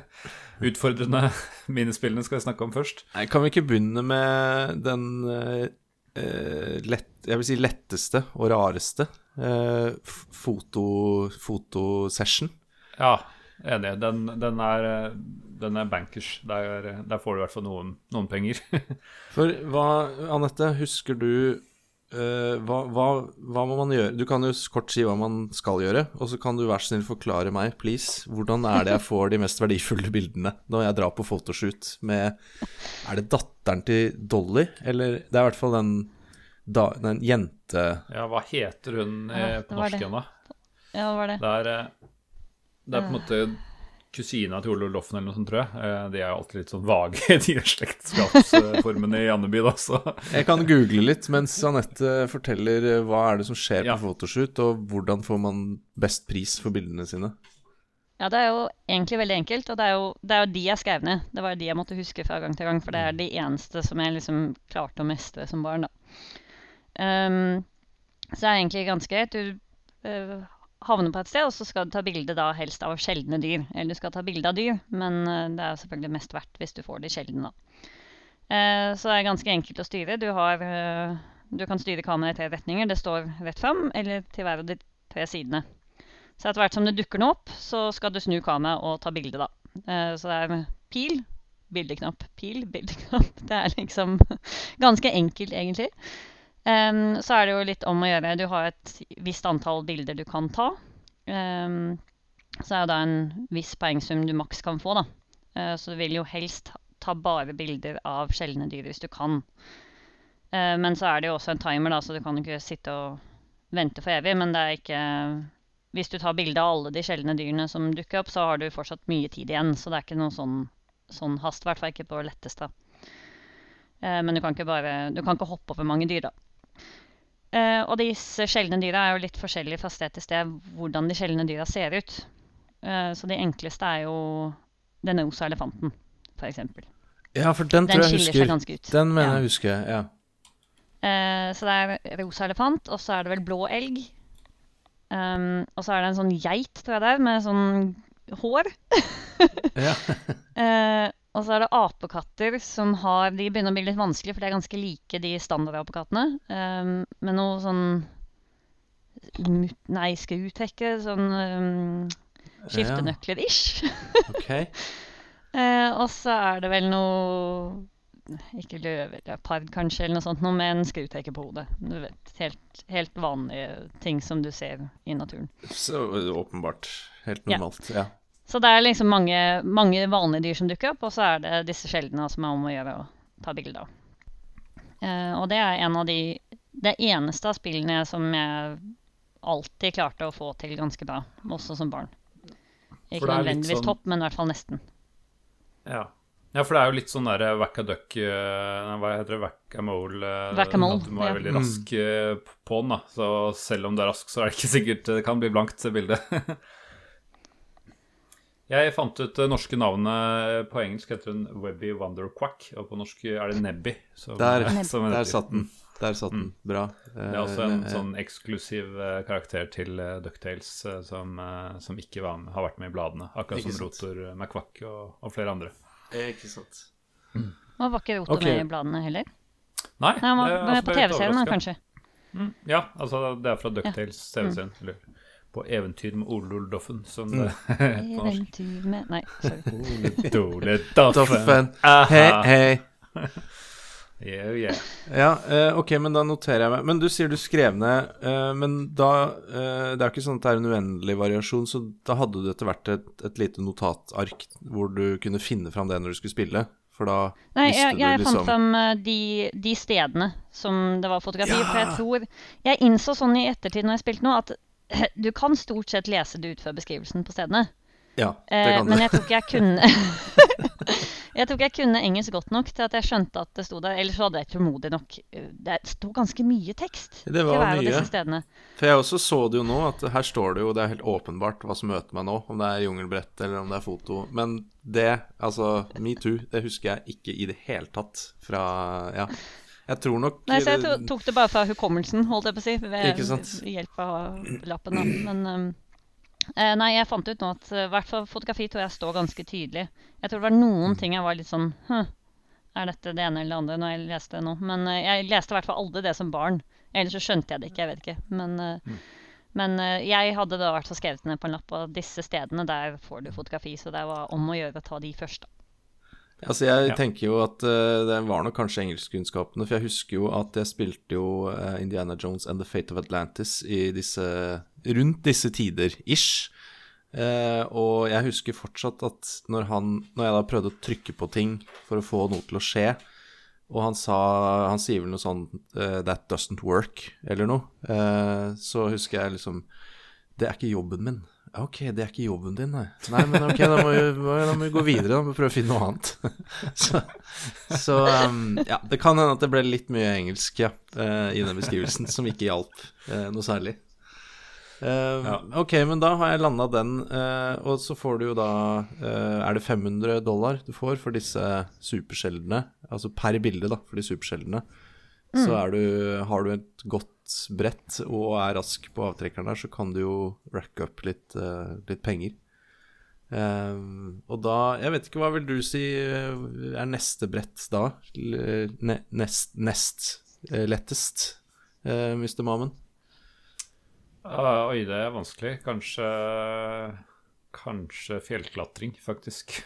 [laughs] utfordrende [laughs] minispillene skal vi snakke om først? Nei, kan vi ikke begynne med den uh, lett, jeg vil si letteste og rareste? Uh, foto, fotosession. Ja, enig. Den, den, er, den er bankers. Der, der, får du i hvert fall noen, noen penger. [laughs] For hva, Anette, husker du hva, hva, hva, må man gjøre? Du kan jo kort si hva man skal gjøre, og så kan du vær så snill forklare meg, please, hvordan er det jeg [laughs] får de mest verdifulle bildene når jeg drar på fotoshoot med Er det datteren til Dolly, eller Det er i hvert fall den, da, den jente... Ja, hva heter hun eh, på norsk igjen, da? Ja, hva var det? Det er, eh, det er på en måte kusina til Ole Loffen eller noe sånt, tror jeg. Eh, de er jo alltid litt sånn vage, [laughs] de slektskapsformene i Andeby, da, så Jeg kan google litt mens Anette forteller eh, hva er det som skjer ja. på fotoshoot, og hvordan får man best pris for bildene sine. Ja, det er jo egentlig veldig enkelt, og det er jo, det er jo de jeg skrev ned. Det var jo de jeg måtte huske fra gang til gang, for det er de eneste som jeg liksom klarte å mestre som barn, da. Um, så det er egentlig ganske greit. Du uh, havne på et sted, og så skal du ta bilde da helst av sjeldne dyr. Eller du skal ta bilde av dyr, men eh, det er selvfølgelig mest verdt hvis du får de sjeldne, da. Eh, så det er ganske enkelt å styre. Du, har, eh, du kan styre kameraet i tre retninger. Det står rett fram, eller til hver av de tre sidene. Så etter hvert som det dukker noe opp, så skal du snu kameraet og ta bilde, da. Så det er pil, bildeknapp, pil, bildeknapp. [laughs] Det er liksom [laughs] ganske enkelt, egentlig. Um, så er det jo litt om å gjøre. Du har et visst antall bilder du kan ta. Um, så er det en viss poengsum du maks kan få, da. Uh, så du vil jo helst ta bare bilder av sjeldne dyr hvis du kan. Uh, men så er det jo også en timer, da, så du kan ikke sitte og vente for evig. Men det er ikke Hvis du tar bilde av alle de sjeldne dyrene som dukker opp, så har du fortsatt mye tid igjen. Så det er ikke noe sånn, sånn hast, i hvert fall ikke på letteste. Uh, men du kan ikke bare Du kan ikke hoppe over mange dyr, da. Uh, og disse sjeldne dyra er jo litt forskjellige fra sted til sted hvordan de sjeldne dyra ser ut. Uh, så de enkleste er jo den rosa elefanten, f.eks. Ja, for den, den tror jeg husker. Den mener ja. jeg husker, ja. Uh, så det er rosa elefant, og så er det vel blå elg. Um, og så er det en sånn geit, tror jeg det er, med sånn hår. ja. [laughs] Og så er det apekatter som har De begynner å bli litt vanskelig, for de er ganske like de standardapekattene. Um, med noe sånn Nei, skrutekke. Sånn um, skiftenøkler-ish. okay. uh, [laughs] og så er det vel noe Ikke løveleopard, kanskje, eller noe sånt, noe med en skrutekke på hodet. Du vet, helt, helt, vanlige ting som du ser i naturen. Så åpenbart. Helt normalt. ja. ja. Så det er liksom mange, mange, vanlige dyr som dukker opp, og så er det disse sjeldne som er om å gjøre å ta bilde av. Uh, og det er en av de Det eneste av spillene som jeg alltid klarte å få til ganske bra, også som barn. Ikke nødvendigvis sånn... topp, men i hvert fall nesten. Ja. ja. for det er jo litt sånn derre whack-a-duck uh, Hva heter det? Whack-a-mole. Uh, Du må være ja. veldig rask mm. på den, da. Så selv om du er rask, så er det ikke sikkert det kan bli blankt bilde. [laughs] Jeg fant ut det norske navnet. På engelsk heter hun Webby Wonderquack, og på norsk er det Nebby. Som, der, [laughs] som der satt den. Der satt den. Bra. Det er også en Eh, sånn eksklusiv eh, karakter til Ducktales eh, som, eh, som ikke var med, har vært med i bladene. Akkurat Ikke som sant. Rotor eh, McQuack og, og flere andre. eh, Ikke sant. Og var ikke Rotor okay. med i bladene heller? Nei, Nei, han var det er på TV-serien, kanskje. Mm, ja, altså det er fra Ducktales TV-serien. Eller på Eventyr med Ole Ole Doffen, som det heter [laughs] på norsk. Eventyr med Nei, sorry. [laughs] Ole Doffen. Hei, hei. [laughs] Yeah, yeah. Ja, eh, ok, men da noterer jeg meg. Men du sier du skrev ned, eh, men da eh, Det er jo ikke sånn at det er en uendelig variasjon, så da hadde du etter hvert et, et lite notatark hvor du kunne finne fram det når du skulle spille? For da Nei, visste jeg, jeg du fant liksom fram de, de stedene som det var fotografi. For jeg tror Jeg innså sånn i ettertid når jeg spilte nå, at [laughs] du kan stort sett lese det ut fra beskrivelsen på stedene. Ja, det kan kan men du. jeg tror ikke jeg kunne [laughs] Jeg tror ikke jeg kunne engelsk godt nok til at jeg skjønte at det sto der. Ellers så hadde jeg tålmodig nok eh, Det sto ganske mye tekst Det til var av mye. disse stedene. For jeg også så det jo nå, at her står det jo, det er helt åpenbart hva som møter meg nå, om det er jungelbrett eller om det er foto. Men det, altså metoo, det husker jeg ikke i det hele tatt fra Ja. Jeg tror nok Nei, så jeg tok det bare fra hukommelsen, holdt jeg på å si, ved hjelp av lappen. Da. Men um, eh, nei, jeg fant ut nå at eh, i hvert fall fotografi tror jeg står ganske tydelig. Jeg tror det var Mm. noen ting jeg var litt sånn Hm, er dette det ene eller det andre når jeg leste det nå? Men eh, jeg leste i hvert fall aldri det som barn. Ellers så skjønte jeg det ikke, jeg vet ikke. Men, eh, Mm. men eh, jeg hadde da vært hvert skrevet ned på en lapp og disse stedene, der får du fotografi. Så det var om å gjøre å ta de først, da. Altså, jeg Ja. tenker jo at uh, det var nok kanskje engelskkunnskapene, for jeg husker jo at jeg spilte jo uh, Indiana Jones and The Fate of Atlantis i disse rundt disse tider, ish. Uh, og jeg husker fortsatt at når han Når jeg da prøvde å trykke på ting for å få noe til å skje, og han sa Han sier vel noe sånn 'That doesn't work', eller noe, så husker jeg liksom Det er ikke jobben min. Ok, det er ikke jobben din, nei. Nei, men ok, da må vi, da må vi gå videre, da må vi prøve å finne noe annet. [laughs] så så um, ja, det kan hende at det ble litt mye engelsk, ja, eh, i den beskrivelsen, som ikke hjalp eh, noe særlig. Uh, Ja. Ok, men da har jeg landa den, uh, og så får du jo da uh, Er det 500 dollar du får for disse supersjeldne? Altså per bilde, da, for de supersjeldne. Så er du, har du et godt brett og er rask på avtrekkeren der, så kan du jo racke opp litt, uh, litt penger. Eh, og da Jeg vet ikke, hva vil du si eh, er neste brett da? Ne, nest nest lettest, Mr. Mammen? Ah, oi, det er vanskelig. Kanskje Kanskje fjellklatring, faktisk.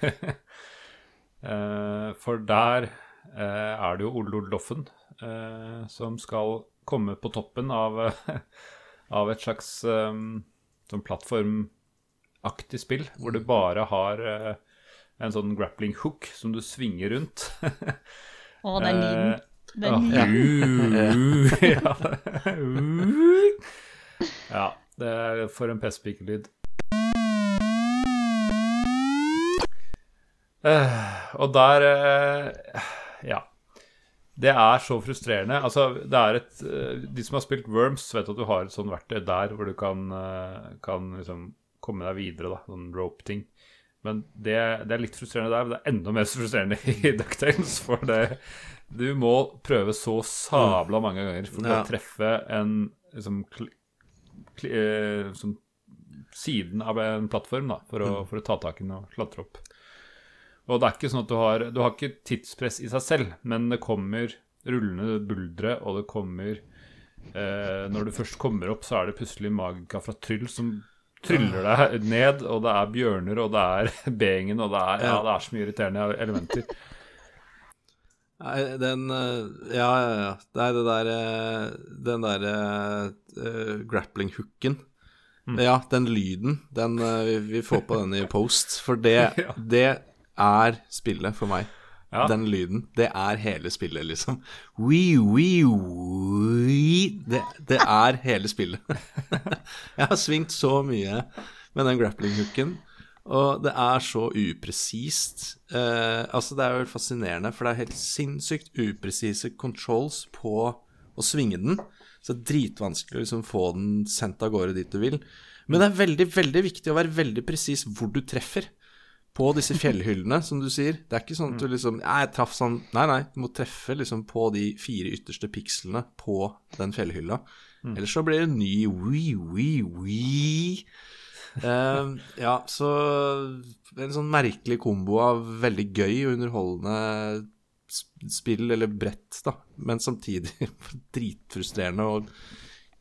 [laughs] For der er det jo Ole Doffen som skal komme på toppen av, eh, [laughs] av et slags eh, sånn plattformaktig spill, hvor du bare har eh, en sånn grappling hook som du svinger rundt. [laughs] Å, den lyden. Eh, Den [laughs] ja. lyden. ja. ja. Det er for en pestpikelyd. Uh, og der uh, Ja. Det er så frustrerende. Altså, det er et eh, De som har spilt Worms, vet at du har et sånt verktøy der hvor du kan, eh, kan liksom komme deg videre, da. Sånn rope-ting. Men det, det er litt frustrerende der, men det er enda mer frustrerende [laughs] i Ducktales. For det, du må prøve så sabla mange ganger for Ja. å treffe en liksom, kl, kl, eh, som siden av en plattform da, for, å, for å ta tak i den og klatre opp. Og det er ikke sånn at du har Du har ikke tidspress i seg selv, men det kommer rullende buldre, og det kommer eh, Når du først kommer opp, så er det plutselig magika fra Tryll som tryller deg ned, og det er bjørner, og det er [laughs] beingen og det er, ja, det er så mye irriterende elementer. Nei, den eh, Ja, ja, ja. Nei, det der eh, Den der uh, grappling-hooken Ja, den lyden, den eh, vi, vi får på den i post. For det, [laughs] Ja. det er spillet for meg. Ja. Den lyden. Det er hele spillet, liksom. Wee, wee, wee. Det, det er hele spillet. [laughs] Jeg har svingt så mye med den grappling-hooken. Og det er så upresist. Eh, altså, det er jo fascinerende, for det er helt sinnssykt upresise controls på å svinge den. Så det er dritvanskelig å liksom få den sendt av gårde dit du vil. Men det er veldig, veldig viktig å være veldig presis hvor du treffer. På disse fjellhyllene, som du sier. Det er ikke sånn at du liksom ja, jeg traff sånn Nei, nei. Du må treffe liksom på de fire ytterste pikslene på den fjellhylla. Ellers så blir det ny wee, wee, wee. Uh, ja, så en sånn merkelig kombo av veldig gøy og underholdende spill eller brett, da, men samtidig [laughs] dritfrustrerende og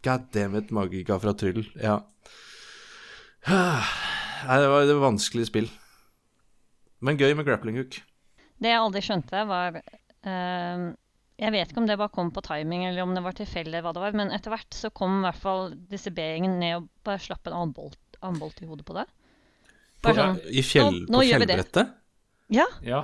god damn it, magika fra Tryll. Ja. Nei, det var det var vanskelig spill. Men gøy med grappling hook. Det jeg aldri skjønte, var uh, Jeg vet ikke om det bare kom på timing, eller om det var tilfeldig, hva det var, men etter hvert så kom i hvert fall disse B-gjengene ned og bare slapp en annen bolt, i hodet på det. På, sånn I fjell, nå- nå på fjellbrettet? Ja, Ja.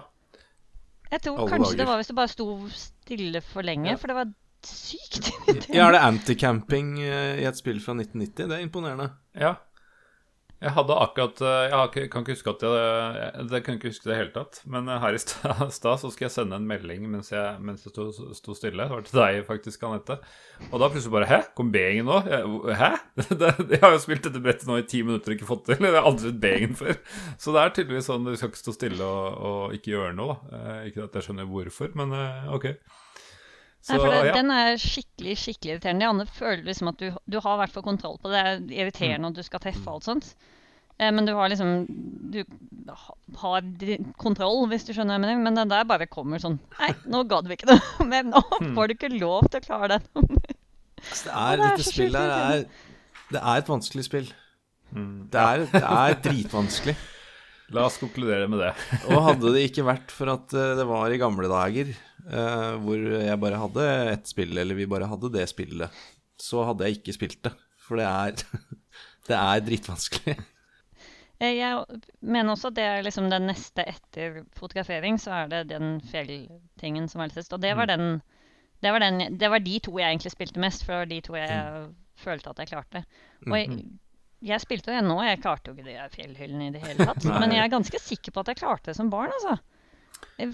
jeg tror Alle kanskje det var hvis det bare sto stille for lenge, Ja. for det var sykt Ja, er det anticamping eh, i et spill fra 1990? Det er imponerende. Ja. Jeg hadde akkurat eh, Jeg kan ikke huske at jeg Det kan ikke huske det hele tatt. Men eh, her i [laughs] stad så skulle jeg sende en melding mens jeg, mens jeg sto, stille. Det var til deg faktisk, Anette. Og da plutselig bare Hæ? Kom B-gjengen nå? Jeg, Hæ? [laughs] Jeg har jo spilt dette brettet nå i ti minutter og ikke fått til. [laughs] Jeg har aldri sett B-gjengen før. Så det er tydeligvis sånn du skal ikke stå stille og, og ikke gjøre noe. Eh, Ikke at jeg skjønner hvorfor, men OK. Så Nei, for det, ja. Den er skikkelig skikkelig irriterende. De andre føler liksom at du, du har i hvert fall kontroll på det. Det er Mm. irriterende at du skal treffe og alt sånt. Eh, men du har liksom Du har kontroll, hvis du skjønner hva jeg mener. Men den der bare kommer sånn Nei, nå gadd vi ikke noe. [laughs] Men nå Mm. får du ikke lov til å klare den. Altså, det er, det er dette spillet her er Det er et vanskelig spill. Det, er, det er dritvanskelig. La oss konkludere med det. [laughs] Og hadde det ikke vært for at eh, det var i gamle dager eh, hvor jeg bare hadde ett spill, eller vi bare hadde det spillet, så hadde jeg ikke spilt det. For det er [laughs] Det er dritvanskelig. Eh, Jeg mener også at det er liksom den neste etter fotografering, så er det den fjelltingen som er litt sist. Og det var den det var, den, det var de to jeg egentlig spilte mest, for det var de to jeg følte at jeg klarte. Og jeg, jeg spilte jo ennå, og jeg klarte jo ikke de der fjellhyllene i det hele tatt. [laughs] Men jeg er ganske sikker på at jeg klarte det som barn, altså.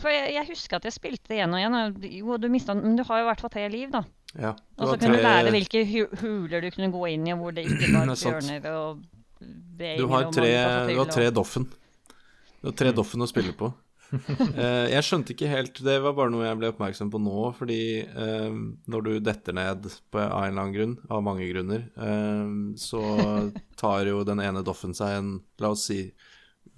For jeg, jeg husker at jeg spilte det igjen og igjen. Og jo, du mistet, men du har jo i hvert fall tre liv, da. Ja. Og så kunne du lære hvilke huler du kunne gå inn i, og hvor det ikke [clears throat] var Det er hjørner og veier Du har og tre, mange du har og- tre Doffen. Du har tre Doffen å spille på. [laughs] Eh, jeg skjønte ikke helt Det var bare noe jeg ble oppmerksom på nå, fordi eh, når du detter ned på, av en eller annen grunn, av mange grunner, eh, så tar jo den ene Doffen seg en La oss si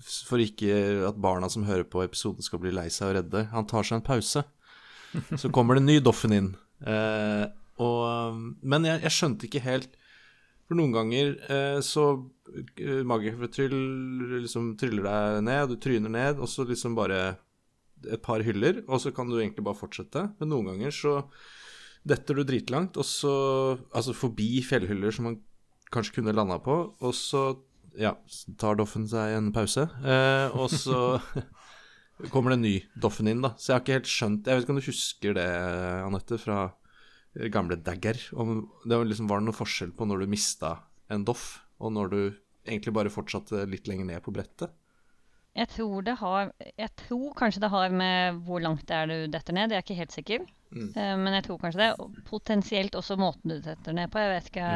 For ikke at barna som hører på episoden skal bli lei seg og redde, han tar seg en pause. Så kommer det en ny Doffen inn. Eh, og, men jeg, jeg skjønte ikke helt For noen ganger eh, så uh, liksom tryller deg ned, du tryner ned, og så liksom bare et par hyller, og så kan du egentlig bare fortsette. Men noen ganger så detter du dritlangt, og så Altså forbi fjellhyller som man kanskje kunne landa på, og så ja, tar Doffen seg en pause, eh, og så [laughs] kommer det en ny Doffen inn, da. Så jeg har ikke helt skjønt Jeg vet ikke om du husker det, Anette, fra eh, gamle Dagger? Om det var liksom, var noe forskjell på når du mista en Doff, og når du egentlig bare fortsatte litt lenger ned på brettet? Jeg tror det har Jeg tror kanskje det har med hvor langt det er du detter ned. Jeg er ikke helt sikker. Mm. Eh, men jeg tror kanskje det. Og potensielt også måten du detter ned på. Jeg vet ikke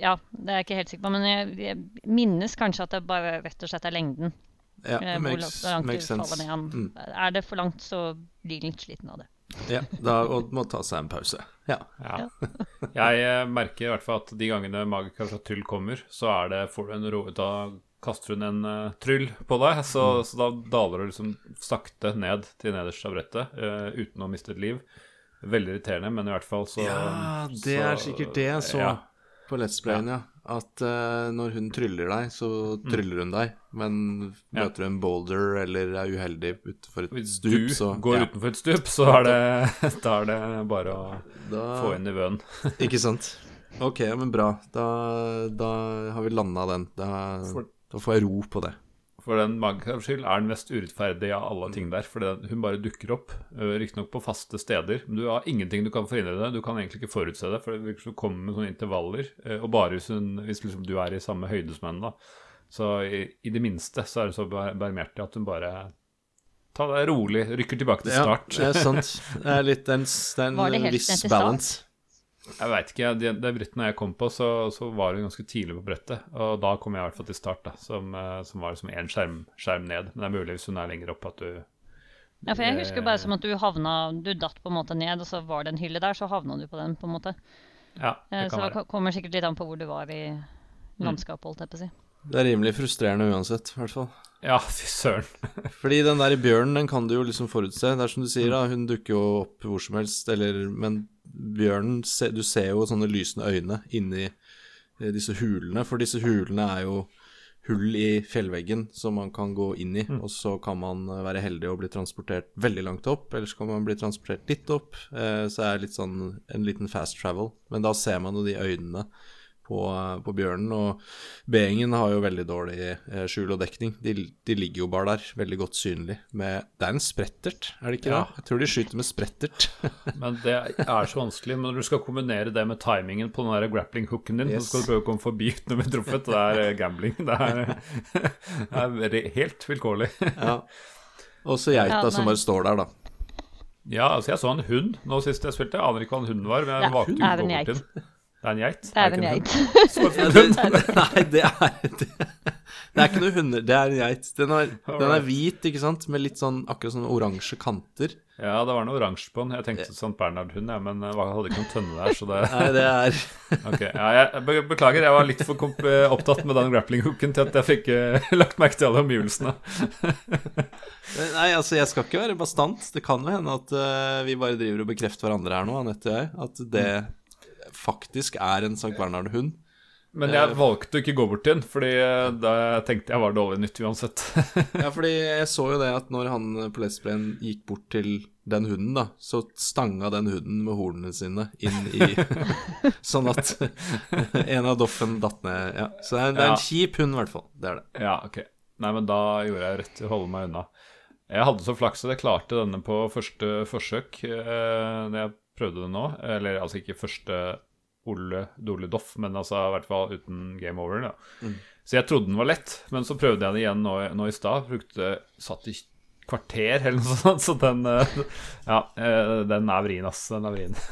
Ja, det er jeg ikke helt sikker på. Men jeg, jeg minnes kanskje at det bare rett og slett er lengden. Ja, eh, det hvor makes, langt, hvor makes du faller ned. Mm. Er det for langt, så blir du litt sliten av det. Ja, da må ta seg en pause. Ja. Ja. Jeg eh, merker i hvert fall at de gangene Magika fra Tryll kommer, så er det får du en ro... Da kaster hun en uh, tryll på deg, så, så da daler du liksom sakte ned til nederst av brettet uh, uten å miste et liv. Veldig irriterende, men i hvert fall så ja, det er sikkert det jeg så Ja. på Let's Playen, ja. At uh, når hun tryller deg, så tryller hun deg. Men Mm. Ja. møter du en boulder eller er uheldig utenfor et Hvis stup, du så går ja, utenfor et stup, så er det, [laughs] da er det bare å da, få inn nivåen. [laughs] Ikke sant. Ok, men bra. Da, da har vi landa den. Da, da får jeg ro på det. For den Magikas skyld er den mest urettferdige av alle ting der. For hun bare dukker opp, øh, riktignok på faste steder. Men du har ingenting du kan forhindre det. Du kan egentlig ikke forutse det, for det virker som hun kommer med sånne intervaller. øh, Og bare hvis, hun, hvis liksom du er i samme høyde som henne, da. Så i, i det minste så er det så bar- barmhjertig at hun bare Ta det rolig, rykker tilbake til start. Ja, det er sant. [laughs] Det er litt en, det er en viss balance. start? Jeg veit ikke. Det, de bryttene jeg kom på, så, så var det ganske tidlig på brettet. Og da kom jeg i hvert fall til start, da, som, eh, som var liksom én skjerm, skjerm ned. Men det er mulig hvis hun er lenger oppe at du Ja, for jeg husker bare som at du havna Du datt på en måte ned, og så var det en hylle der, så havna du på den, på en måte. Ja, Eh, det Så kan det være. ko- kommer sikkert litt an på hvor du var i landskapet, holdt jeg på å si. Det er rimelig frustrerende uansett, i hvert fall. Ja, [laughs] fy søren. Fordi den der bjørnen, den kan du jo liksom forutse. Det er som du sier, da, hun dukker jo opp hvor som helst, eller Men bjørnen, du ser jo sånne lysende øyne inni eh, disse hulene, for disse hulene er jo hull i fjellveggen som man kan gå inn i, og så kan man eh, være heldig og bli transportert veldig langt opp, eller så kan man bli transportert litt opp, eh, så er det litt sånn en liten fast travel. Men da ser man jo de øynene på, på bjørnen. Og B-gjengen har jo veldig dårlig eh, skjul og dekning. De, de ligger jo bare der, veldig godt synlig. Med, det er en sprettert, er det ikke Ja. det? Jeg tror de skyter med sprettert. [laughs] Men det er så vanskelig. Men når du skal kombinere det med timingen på den der grappling-hooken din, Yes. så skal du prøve å komme forbi uten å bli truffet. Det er eh, gambling. Det er, [laughs] det er helt vilkårlig. [laughs] ja. Og så geita Ja, som bare står der, da. Ja, altså jeg så en hund nå sist jeg spilte. Jeg aner ikke hva en hund var, men jeg Ja, valgte ikke er å en gå bort til den. Det er en geit? Det er en geit. [laughs] nei, det er [laughs] det, det er ikke noe hunder, det er en geit. Den er, den er hvit, ikke sant, med litt sånn akkurat sånn oransje kanter. Ja, det var noe oransje på den. Jeg tenkte St. Bernhard-hund, ja, men jeg hadde ikke noen tønne der, så det [laughs] Nei, det er Ok, ja, jeg be- Beklager, jeg var litt for komp eh, opptatt med den grappling-hooken til at jeg fikk uh, lagt merke til alle omgivelsene. Nei, altså, jeg skal ikke være bastant. Det kan jo hende at uh, vi bare driver og bekrefter hverandre her nå, Anette og jeg. At det faktisk er en Sankt Bernhard-hund. Men jeg valgte å ikke gå bort til den, fordi eh, da tenkte jeg var dårlig nytt uansett. [laughs] Ja, fordi jeg så jo det at når han Polesprayen på Let's gikk bort til den hunden, da, så stanga den hunden med hornene sine inn i [laughs] Sånn at en av doffen datt ned. Ja. Så det er, det er Ja. en kjip hund, i hvert fall. Det er det. Ja, ok. Nei, men da gjorde jeg rett i å holde meg unna. Jeg hadde så flaks at jeg klarte denne på første forsøk eh, når jeg prøvde det nå. Eller altså ikke første Ole Dole Doff, men altså i hvert fall uten game over. Mm. Så jeg trodde den var lett, men så prøvde jeg den igjen nå, nå i stad. Brukte Satt i kvarter eller noe [laughs] sånt, så den eh, Ja, eh, den er vrien, ass. Den er vrien. [laughs]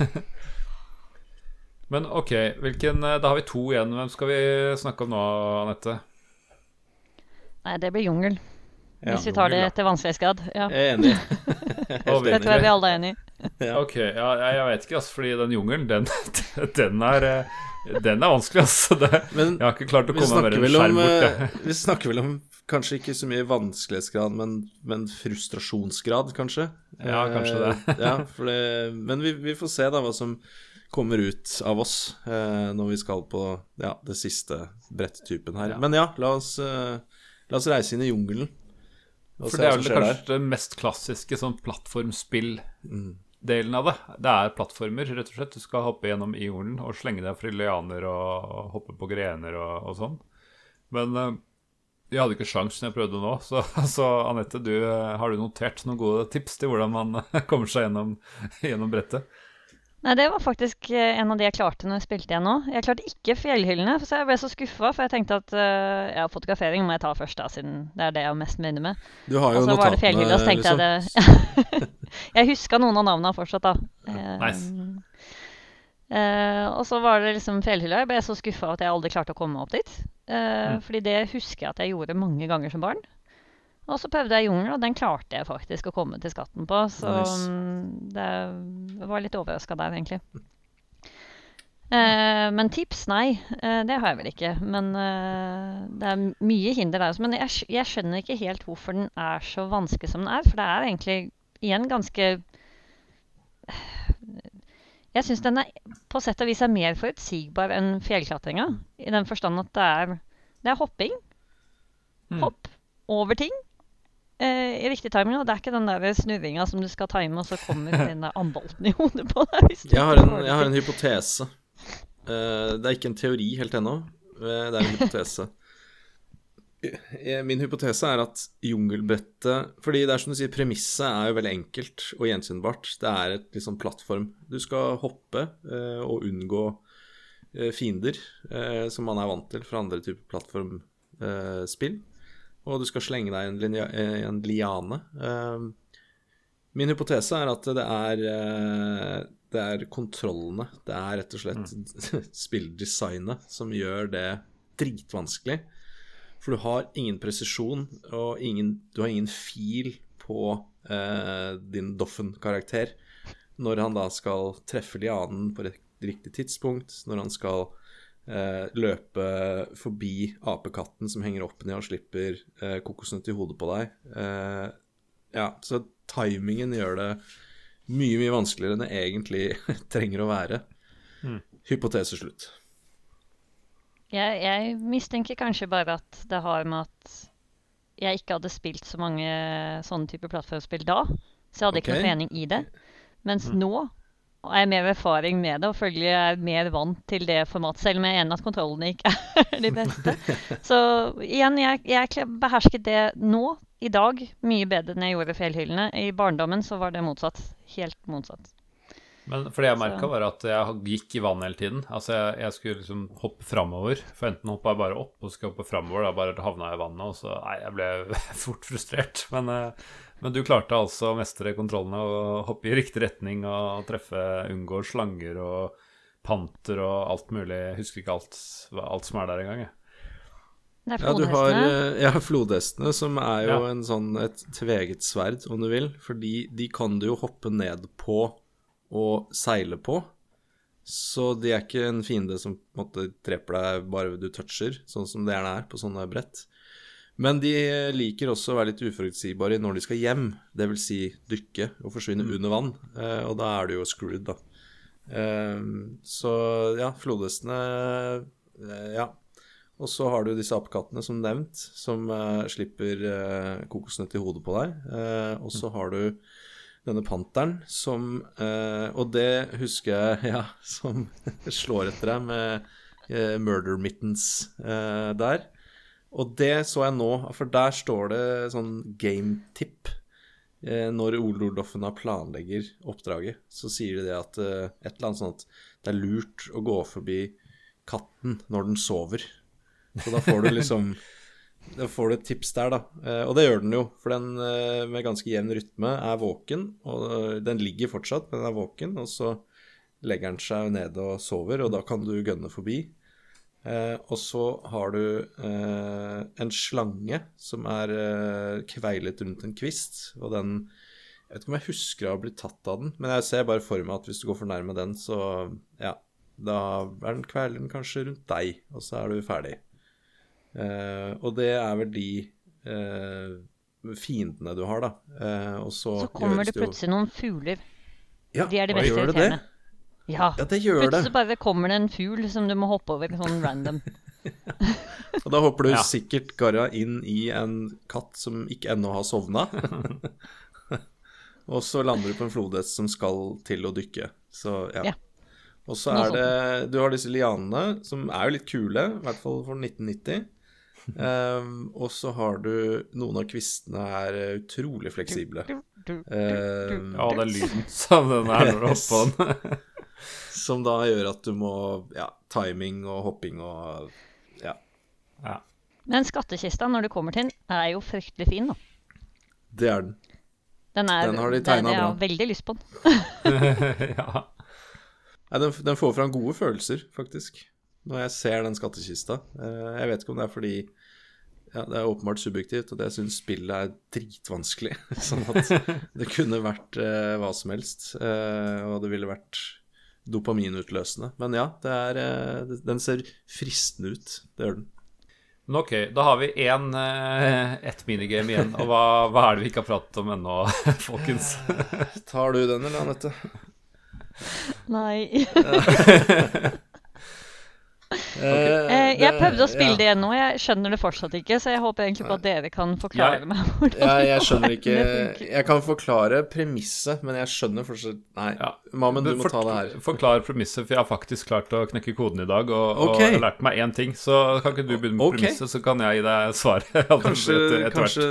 Men ok, hvilken eh, Da har vi to igjen. Hvem skal vi snakke om nå, Anette? Nei, det blir jungel. Ja, Hvis vi tar det jungel, ja. etter vanskelighetsgrad. Ja. Jeg er enig. [laughs] Og Det tror jeg vi alle er enig i. [laughs] Ok, ja, jeg, vet ikke, altså, fordi den jungelen, den, [laughs] den er eh, Den er vanskelig, altså. Det, Men jeg har ikke klart å komme meg mer enn skjerm om, bort. eh, vi snakker vel om kanskje ikke så mye vanskelighetsgrad, men, men frustrasjonsgrad, kanskje. Ja, kanskje det. Eh, ja, for det. Men vi, vi får se da hva som kommer ut av oss eh, når vi skal på ja, det siste brettetypen her. Ja. Men ja, la oss, eh, la oss reise inn i jungelen. For det er vel kanskje det mest klassiske sånn plattformspill-delen av det. Det er plattformer, rett og slett. Du skal hoppe gjennom i jungelen og slenge deg fra lianer og, hoppe på grener og, og sånn. Men uh, jeg hadde ikke sjans når jeg prøvde nå, så, [laughs] så Anette, du, eh, har du notert noen gode tips til hvordan man [laughs] kommer seg gjennom, gjennom brettet? Nei, det var faktisk eh, en av de jeg klarte når jeg spilte igjen nå. Jeg klarte ikke fjellhyllene, så jeg ble så skuffa, for jeg tenkte at uh, ja, fotografering må jeg ta først, da, siden det er det jeg har mest minner med. Du har jo notatene, var det fjellhylle, og så tenkte jeg det [laughs] Jeg huska noen av navnene fortsatt, da. Eh, Nice. uh, og så var det liksom fjellhylla. Jeg ble så skuffa at jeg aldri klarte å komme meg opp dit. Mm. Fordi det husker jeg at jeg gjorde mange ganger som barn. Og så prøvde jeg jungel, og den klarte jeg faktisk å komme til skatten på. Så Nice. mm, det var litt overraska der, egentlig. Eh, men tips, nei. Eh, det har jeg vel ikke. Men eh, det er mye hinder der også. Men jeg, jeg skjønner ikke helt hvorfor den er så vanskelig som den er. For det er egentlig igjen ganske Jeg syns den er på sett og vis er mer forutsigbar enn fjellklatringa. I den forstand at det er, det er hopping. Mm. Hopp over ting. Eh, I riktig timing. Og det er ikke den der snurringa som du skal time, og så kommer [laughs] den der ambolten i hodet på deg. hvis Jeg har en, jeg har en hypotese. Uh, det er ikke en teori helt ennå. eh, det er en hypotese. Eh, Min hypotese er at jungelbrettet Fordi det er som du sier, premisset er jo veldig enkelt og gjenkjennbart. Det er et liksom plattform. Du skal hoppe eh, og unngå eh, fiender, eh, som man er vant til fra andre typer plattformspill. Og du skal slenge deg i en, linja, en liane. Eh, Min hypotese er at det er, eh, det er kontrollene. Det er rett og slett [laughs] spilldesignet som gjør det dritvanskelig. For du har ingen presisjon, og ingen, du har ingen fil på eh, din Doffen-karakter når han da skal treffe lianen på riktig tidspunkt, når han skal løpe forbi apekatten som henger opp ned og slipper eh, kokosnøtt i hodet på deg. Eh, ja, så timingen gjør det mye, mye vanskeligere enn det egentlig [laughs] trenger å være. Mm. Hypotese slutt. Jeg, jeg mistenker kanskje bare at det har med at jeg ikke hadde spilt så mange sånne typer plattformspill da. Så jeg hadde ikke Ok. noe trening i det. Mens Mm. nå har jeg mer erfaring med det, og følgelig er mer vant til det formatet, selv om jeg er enig at kontrollene ikke er [laughs] de beste. [laughs] Så igjen, jeg, jeg behersket det nå, i dag, mye bedre enn jeg gjorde fjellhyllene. I barndommen så var det motsatt. Helt motsatt. Men for det jeg merka, var at jeg gikk i vann hele tiden. Altså, jeg, jeg skulle liksom hoppe framover. For enten hoppa jeg bare opp, og så skulle jeg hoppe framover, da bare havna jeg i vannet, og så Nei, jeg ble [laughs] fort frustrert. Men, eh, men du klarte altså å mestre kontrollene og hoppe i riktig retning og treffe, unngå slanger og panter og alt mulig. Jeg husker ikke alt, alt som er der engang, jeg. Det er Ja, du har flodhestene. eh, ja, flodhestene, som er jo Ja. en sånn, et tveget sverd, om du vil. Fordi de kan du jo hoppe ned på og seile på. Så de er ikke en fiende som på en måte dreper deg bare du toucher, sånn som det gjerne er på sånne brett. Men de liker også å være litt uforutsigbare når de skal hjem, dvs. Si dykke og forsvinne under vann. Eh, og da er du jo screwed, da. Eh, så ja, flodhestene eh, Ja. Og så har du disse apekattene, som nevnt, som slipper kokosnøtt i hodet på deg. Og så har du denne panteren som Og det husker jeg, [laughs] ja, som [laughs] slår etter deg med murder mittens der. Og det så jeg nå, for der står det sånn game tip. Eh, når Ole Oldoffen planlegger oppdraget, så sier de det at eh, et eller annet sånn at det er lurt å gå forbi katten når den sover. Så da får du liksom [laughs] Da får du et tips der, da. Eh, og det gjør den jo, for den med ganske jevn rytme er våken. Og den ligger fortsatt, men den er våken, og så legger den seg ned og sover, og da kan du gønne forbi. Eh, og så har du eh, en slange som er eh, kveilet rundt en kvist, og den Jeg vet ikke om jeg husker å ha blitt tatt av den, men jeg ser bare for meg at hvis du går for nærme den, så ja, da er den kveilen kanskje rundt deg, og så er du ferdig. Eh, og det er vel de eh, fiendene du har, da. Eh, og så, Så kommer det plutselig noen fugler. Ja, De er mest det det? irriterende. Ja. Ja, det gjør det. Plutselig bare kommer det en fugl som du må hoppe over sånn random. [laughs] Og da hopper du Ja. sikkert Garra inn i en katt som ikke ennå har sovna. [laughs] og så lander du på en flodhest som skal til å dykke. Så ja. Ja. Og så er det Du har disse lianene, som er jo litt kule, i hvert fall for 1990. Um, og så har du Noen av kvistene er utrolig fleksible. Um, Ja, det er lyden som den er når du hopper på den. [laughs] som da gjør at du må Ja, timing og hopping og Ja. ja. Men skattkista, når du kommer til den, er jo fryktelig fin, da. Det er den. Den, er, Den har de tegna bra. Jeg har veldig lyst på den. [laughs] ja. Nei, den, den får fram gode følelser, faktisk, når jeg ser den skattkista. Eh, jeg vet ikke om det er fordi ja, Det er åpenbart subjektivt, og jeg syns spillet er dritvanskelig. [laughs] sånn at det kunne vært eh, hva som helst, eh, og det ville vært dopaminutløsende. Men ja, det er, eh, den ser fristende ut. Det gjør den. Men ok, da har vi én, eh, ett minigame igjen. Og hva, hva er det vi ikke har pratet om ennå, [laughs] folkens? Tar du den, eller, Anette? Nei. [laughs] [laughs] Eh, jeg prøvde å spille ja. det igjen nå, jeg skjønner det fortsatt ikke, så jeg håper egentlig på at dere kan forklare Jeg- meg hvordan Ja, jeg skjønner ikke. [laughs] Jeg kan forklare premisset, men jeg skjønner fortsatt Nei, Ja. Mammen, du må For- ta det her. Forklar premisset, for jeg har faktisk klart å knekke koden i dag. Og, okay. og jeg har lært meg én ting. Så kan ikke du begynne med okay. premisset, så kan jeg gi deg svaret. [laughs] Kanskje, kanskje,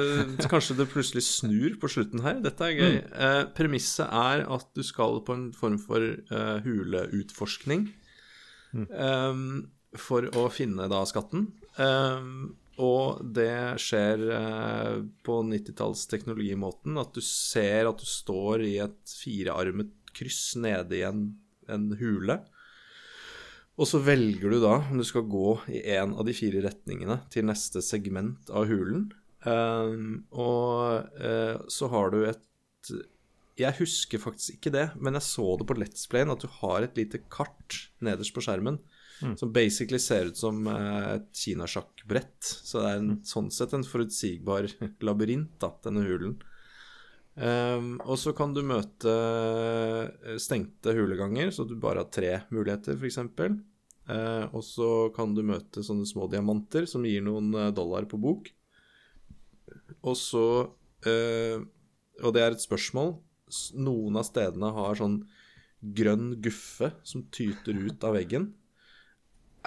kanskje det plutselig snur på slutten her. Dette er gøy. Mm. Eh, premisset er at du skal på en form for uh, huleutforskning Eh, for å finne da skatten. Um, og det skjer uh, på 90-talls-teknologimåten. At du ser at du står i et firearmet kryss nede i en, en hule. Og så velger du da om du skal gå i en av de fire retningene til neste segment av hulen. Um, og uh, så har du et Jeg husker faktisk ikke det, men jeg så det på Let's Playen at du har et lite kart nederst på skjermen mm. som basically ser ut som uh, et kinasjakkbrett. Så det er en, mm. sånn sett en forutsigbar [laughs] labyrint, da, denne hulen. Um, og så kan du møte eh, stengte huleganger, så du bare har tre muligheter, f.eks. Uh, eh, og så kan du møte sånne små diamanter som gir noen eh, dollar på bok. Og så uh, Og det er et spørsmål. Noen av stedene har sånn grønn guffe som tyter ut av veggen.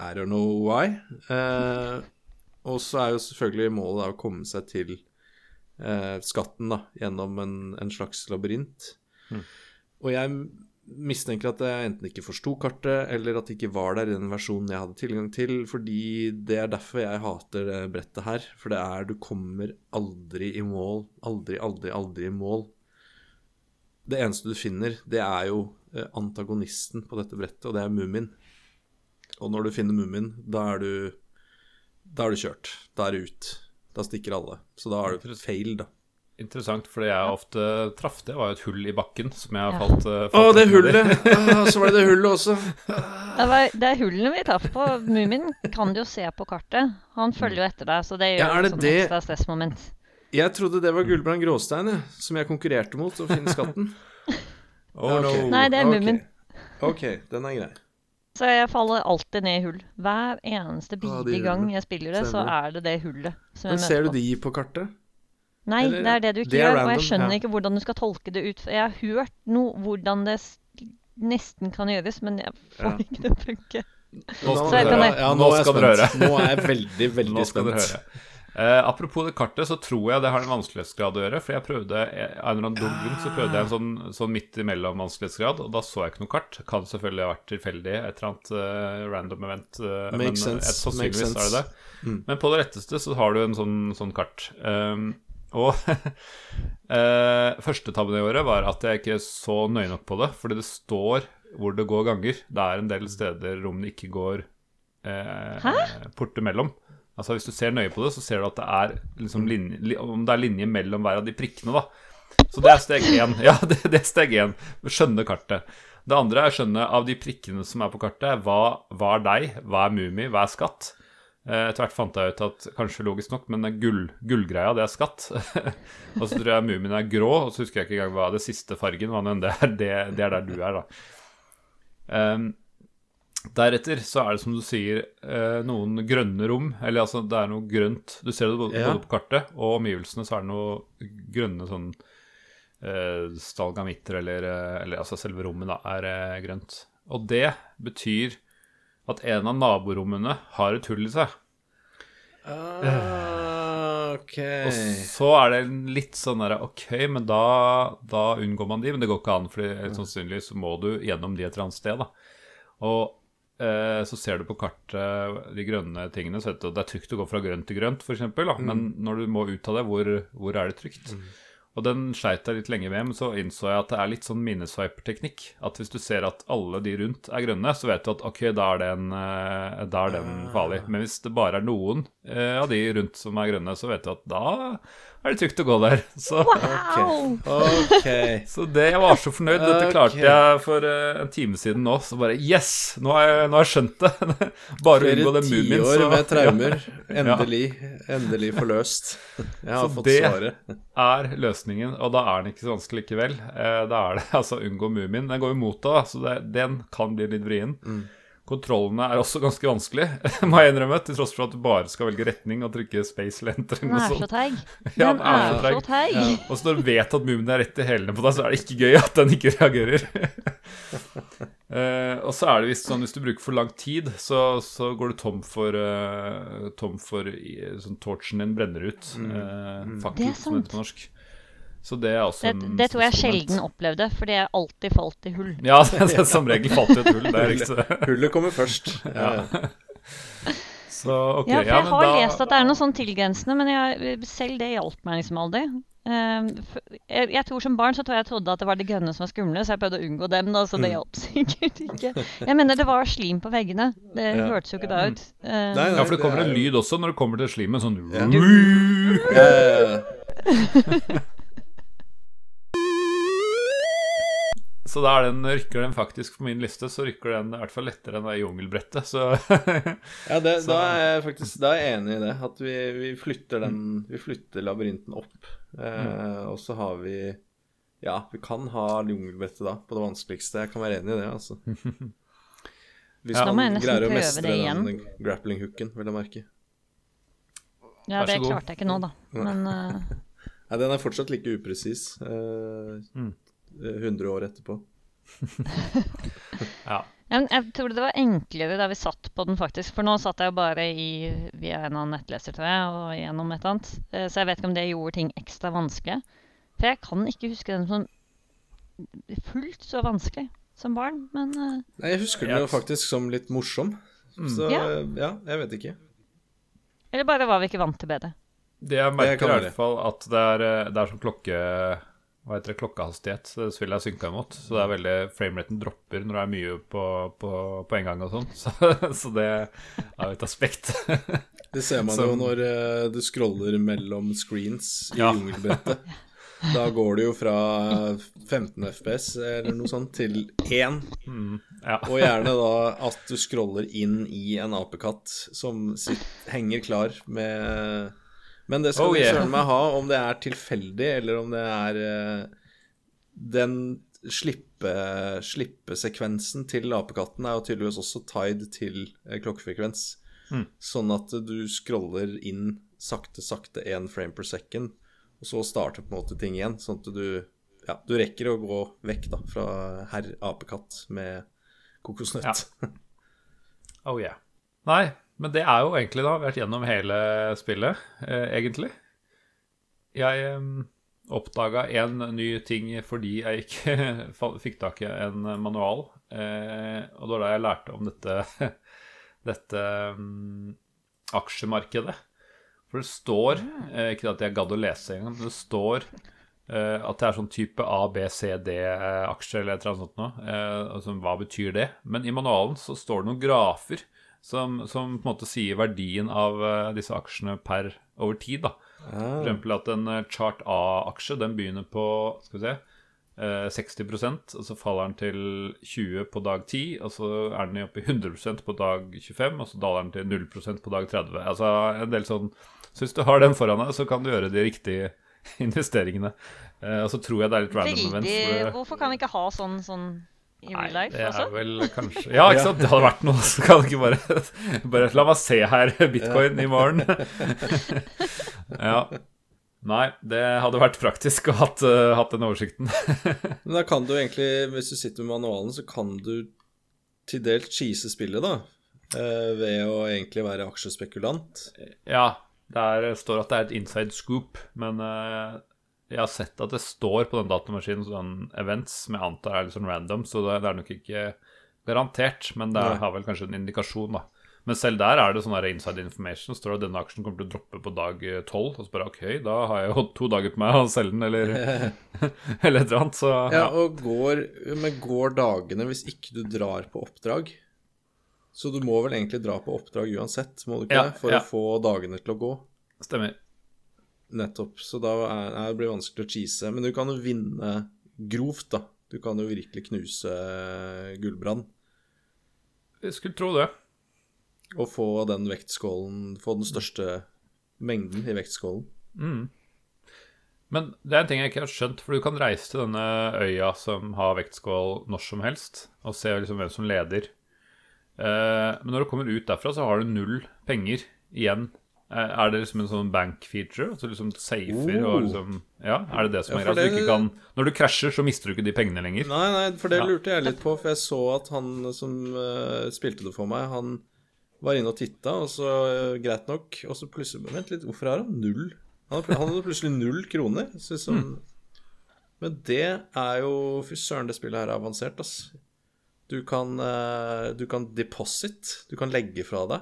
I don't know why. Eh, og så er jo selvfølgelig målet da å komme seg til eh, skatten da, gjennom en, en slags labyrint. Mm. Og jeg mistenker at jeg enten ikke forsto kartet, eller at det ikke var der i den versjonen jeg hadde tilgang til. Fordi det er derfor jeg hater det brettet her. For det er Du kommer aldri i mål. Aldri, aldri, aldri i mål. Det eneste du finner, det er jo eh, antagonisten på dette brettet, og det er Mumin. Og når du finner Mumin, da er du Da er du kjørt. Da er du ut. Da stikker alle. Så da har du feil, da. Interessant, for det jeg ofte traff, det var jo et hull i bakken som jeg har falt, uh, falt Å, det hullet! [laughs] ah, så var det det hullet også. det, var, det er hullene vi traff på. Mumien kan du jo se på kartet. Han følger jo etter deg, så det gjør ja, det sånn det... ekstra stressmoment. Jeg trodde det var Gullbrand Gråstein, som jeg konkurrerte mot å finne skatten. [laughs] oh, okay. Nei, det er Mumien. OK, den er grei. Så jeg faller alltid ned i hull. Hver eneste bidige gang jeg spiller det, så er det det hullet som jeg Men ser du de på kartet? Nei, Eller, det er det du ikke gjør. Random, og jeg skjønner ja. ikke hvordan du skal tolke det ut. Jeg har hørt noe hvordan det nesten kan gjøres, men jeg får ja. ikke det å funke. Nå, skal, ja, nå, nå skal dere høre. Nå er jeg veldig, veldig spent. Uh, apropos det kartet, så tror jeg det har en vanskelighetsgrad å gjøre. For jeg prøvde eh, en eller annen så prøvde jeg en sånn, sånn midt imellom vanskelighetsgrad, og da så jeg ikke noe kart. Kan selvfølgelig ha vært tilfeldig, et eller annet uh, random event. Uh, men sense. sannsynligvis er det det. Mm. Men på det retteste så har du en sånn, sånn kart. Um, og [laughs] første tabben i året var at jeg ikke så nøye nok på det, fordi det står hvor det går ganger. Det er en del steder rommene ikke går porter mellom. Altså Hvis du ser nøye på det, så ser du at det er liksom linje, om det er linje mellom hver av de prikkene. da Så det er steg én. [laughs] Ja, det, det er steg én. Skjønne kartet. Det andre er å skjønne av de prikkene som er på kartet, hva, hva er deg, hva er Mummi, hva er skatt? Eh, etter hvert fant jeg ut at kanskje logisk nok, men gull, gullgreia, det er skatt. [laughs] og så tror jeg Mumien er grå, og så husker jeg ikke engang hva det siste fargen var. Det er, det, det er der du er, da. Um, Deretter så er det som du sier, eh, noen grønne rom. Eller altså, det er noe grønt. Du ser det både, ja. på kartet og omgivelsene, så er det noe grønne sånn eh, stalgamitter, eller, eh, eller, altså selve rommet, da, er eh, grønt. Og det betyr at en av naborommene har et hull i seg. Ah, ok. Og så er det litt sånn der Ok, men da, da unngår man de. Men det går ikke an, for sannsynligvis så må du gjennom de et eller annet sted. da Og Eh, så ser du på kartet de grønne tingene, så vet du at det er trygt å gå fra grønt til grønt, f.eks. Mm. Men når du må ut av det, hvor, hvor er det trygt? Mm. Og den sleit jeg litt lenge med, men så innså jeg at det er litt sånn minnesviper-teknikk. At hvis du ser at alle de rundt er grønne, så vet du at ok, da er den, eh, da er den farlig. Men hvis det bare er noen eh, av de rundt som er grønne, så vet du at da er det trygt å gå der. [laughs] Så, wow! okay. [laughs] så det, jeg var så fornøyd. Dette klarte okay. jeg for uh, en time siden nå. Så bare Yes! Nå har jeg, nå har jeg skjønt det. [laughs] bare unngå den mumien. Flere tiår med traumer. Endelig, ja. endelig forløst. Jeg har så fått svaret. det er løsningen, og da er den ikke så vanskelig likevel. Uh, da er det altså unngå mumien. Den går jo mot deg, så det, den kan bli litt vrien. Mm. Kontrollene er også ganske vanskelig, [laughs] må jeg innrømme, til tross for at du bare skal velge retning og trykke space eller enter. Den er så treig. [laughs] ja, den er, er så treig. Ja. Og så når du vet at mumien er rett i hælene på deg, så er det ikke gøy at den ikke reagerer. uh, [laughs] og så er det visst sånn hvis du bruker for lang tid, så, så går du tom for, uh, tom for sånn torchen din brenner ut. Uh, fakkel, som det heter på norsk. Så det er også det, det tror jeg sjelden opplevde, fordi jeg alltid falt i hull. Ja, [laughs] det, som regel falt i et hull. Det er riktig. [laughs] Hullet kommer først. Ja. Så okay, Ja, for ja, jeg men har da lest at det er noe sånn tilgrensende, men jeg, selv det hjalp meg liksom aldri. Ehm, jeg, jeg tror Som barn så tror jeg trodde at det var de grønne som var skumle, så jeg prøvde å unngå dem. da, Så det Mm. hjalp [laughs] sikkert ikke. Jeg mener det var slim på veggene. Det Ja. hørtes jo ikke da ut. Ehm, Nei, Ja, for det kommer er en lyd også når det kommer til slimet. Sånn Ja. Så da er den, rykker den faktisk på min liste, så rykker den i hvert fall lettere enn det jungelbrettet. Så [laughs] Ja, det, [laughs] Så- da er jeg faktisk da er jeg enig i det. At vi, vi flytter den Vi flytter labyrinten opp. Eh, og så har vi Ja, vi kan ha jungelbrettet da, på det vanskeligste. Jeg kan være enig i det, altså. [laughs] Hvis Ja. Man greier å mestre den grappling-hooken, vil jeg merke. ja, det klarte jeg ikke nå, da. Men uh... Nei, den er fortsatt like upresis. Uh, Mm. 100 år etterpå. [laughs] ja. jeg, tror det var enklere da vi satt på den, faktisk. For nå satt jeg jo bare i, via en annen nettleser, tror jeg, og gjennom et eller annet. Eh, Så jeg vet ikke om det gjorde ting ekstra vanskelig. For jeg kan ikke huske den som fullt så vanskelig som barn, men eh, Nei, jeg husker den jo faktisk som litt morsom. Så Ja. ja, jeg vet ikke. Eller bare var vi ikke vant til bedre. Det jeg merker, er i hvert fall at det er, eh, det er som klokke... Hva heter det? Klokkehastighet det spillet er synka imot. Så det er veldig Frameraten dropper når det er mye på, på, på en gang og sånn. [laughs] Så, så det er jo et aspekt. [laughs] Det ser man Som- jo når eh, du scroller mellom screens i Ja. jungelbrettet. [laughs] Da går det jo fra 15 FPS eller noe sånt til 1. Mm, ja. Og gjerne da at du scroller inn i en apekatt som sitter, henger klar med Men det skal Oh, yeah. søren meg ha, om det er tilfeldig, eller om det er uh, Den slippe, slippesekvensen til apekatten er jo tydeligvis også tied til eh, klokkefrekvens. Mm. Sånn at du scroller inn sakte, sakte én frame per second, og så starter på en måte ting igjen. Sånn at du ja, du rekker å gå vekk da fra herr apekatt med kokosnøtt. Oh yeah. Nei, men det er jo egentlig da vært gjennom hele spillet, eh, egentlig. Jeg eh, oppdaga en ny ting fordi jeg ikke [laughs] fikk tak i en manual. Eh, og det var da jeg lærte om dette, [laughs] dette um, aksjemarkedet. For det står eh, Ikke at jeg gadd å lese engang, men det står eh, at det er sånn type A, B, C, D-aksje eller et eller annet sånt noe. Eh, altså, hva betyr det? Men i manualen så står det noen grafer som, som på en måte sier verdien av eh, disse aksjene per over tid. da. For Ah, eksempel at en eh, chart A-aksje den begynner på skal vi se, eh, 60% og så faller den til 20 på dag 10, og så er den oppe i 100% på dag 25, og så daler den til 0% på dag 30. Altså en del sånn Så hvis du har den foran deg, så kan du gjøre de riktige [laughs] investeringene. Eh, og så tror jeg det er litt random events. Hvorfor kan vi ikke ha sånn, sånn i real life det også? er vel kanskje Ja, ikke sant? [laughs] Det hadde vært noe. Så kan du ikke bare, bare La meg se her, [laughs] bitcoin i morgen. [laughs] ja. Nei, det hadde vært praktisk å hatt, uh, hatt den oversikten. Men da kan du egentlig, hvis du sitter med manualen, så kan du til dels cheese spillet, da. Uh, ved å egentlig være aksjespekulant. ja, det er, står at det er et inside scoop, men eh, jeg har sett at det står på den datamaskinen sånn events som jeg antar er litt sånn random, så det, det er nok ikke garantert, men det er, har vel kanskje en indikasjon, da. Men selv der er det sånn inside information. Står det at denne aksjen kommer til å droppe på dag tolv. 12. Og så bare OK, da har jeg jo [laughs] to dager på meg å selge den, eller, [laughs] eller et eller annet. Så Ja, ja. og går, men går dagene hvis ikke du drar på oppdrag? Så du må vel egentlig dra på oppdrag uansett, må du ikke Ja, det? For ja. å få dagene til å gå. Stemmer. Nettopp. Så da er, er, blir det vanskelig å cheese. Men du kan jo vinne grovt, da. Du kan jo virkelig knuse Gullbrand. Jeg skulle tro det. Og få den vektskålen Få den største mengden i vektskålen. Men det er en ting jeg ikke har skjønt, for du kan reise til denne øya som har vektskål når som helst, og se liksom hvem som leder. Eh, men når du kommer ut derfra, så har du null penger igjen. Eh, er det liksom en sånn bank-feature? Altså liksom safer og Oh. liksom Ja, er det det som Ja, er greia? At ikke kan Når du krasjer, så mister du ikke de pengene lenger. Nei, nei, for det Ja. lurte jeg litt på, for jeg så at han som uh, spilte det for meg, han var inne og titta, og så uh, greit nok, og så plutselig Vent litt, hvorfor har han null? Han hadde, plutselig null kroner. Så sånn, Men det er jo Fy søren, det spillet her er avansert, ass. Du kan, uh, du kan deposit, du kan legge fra deg.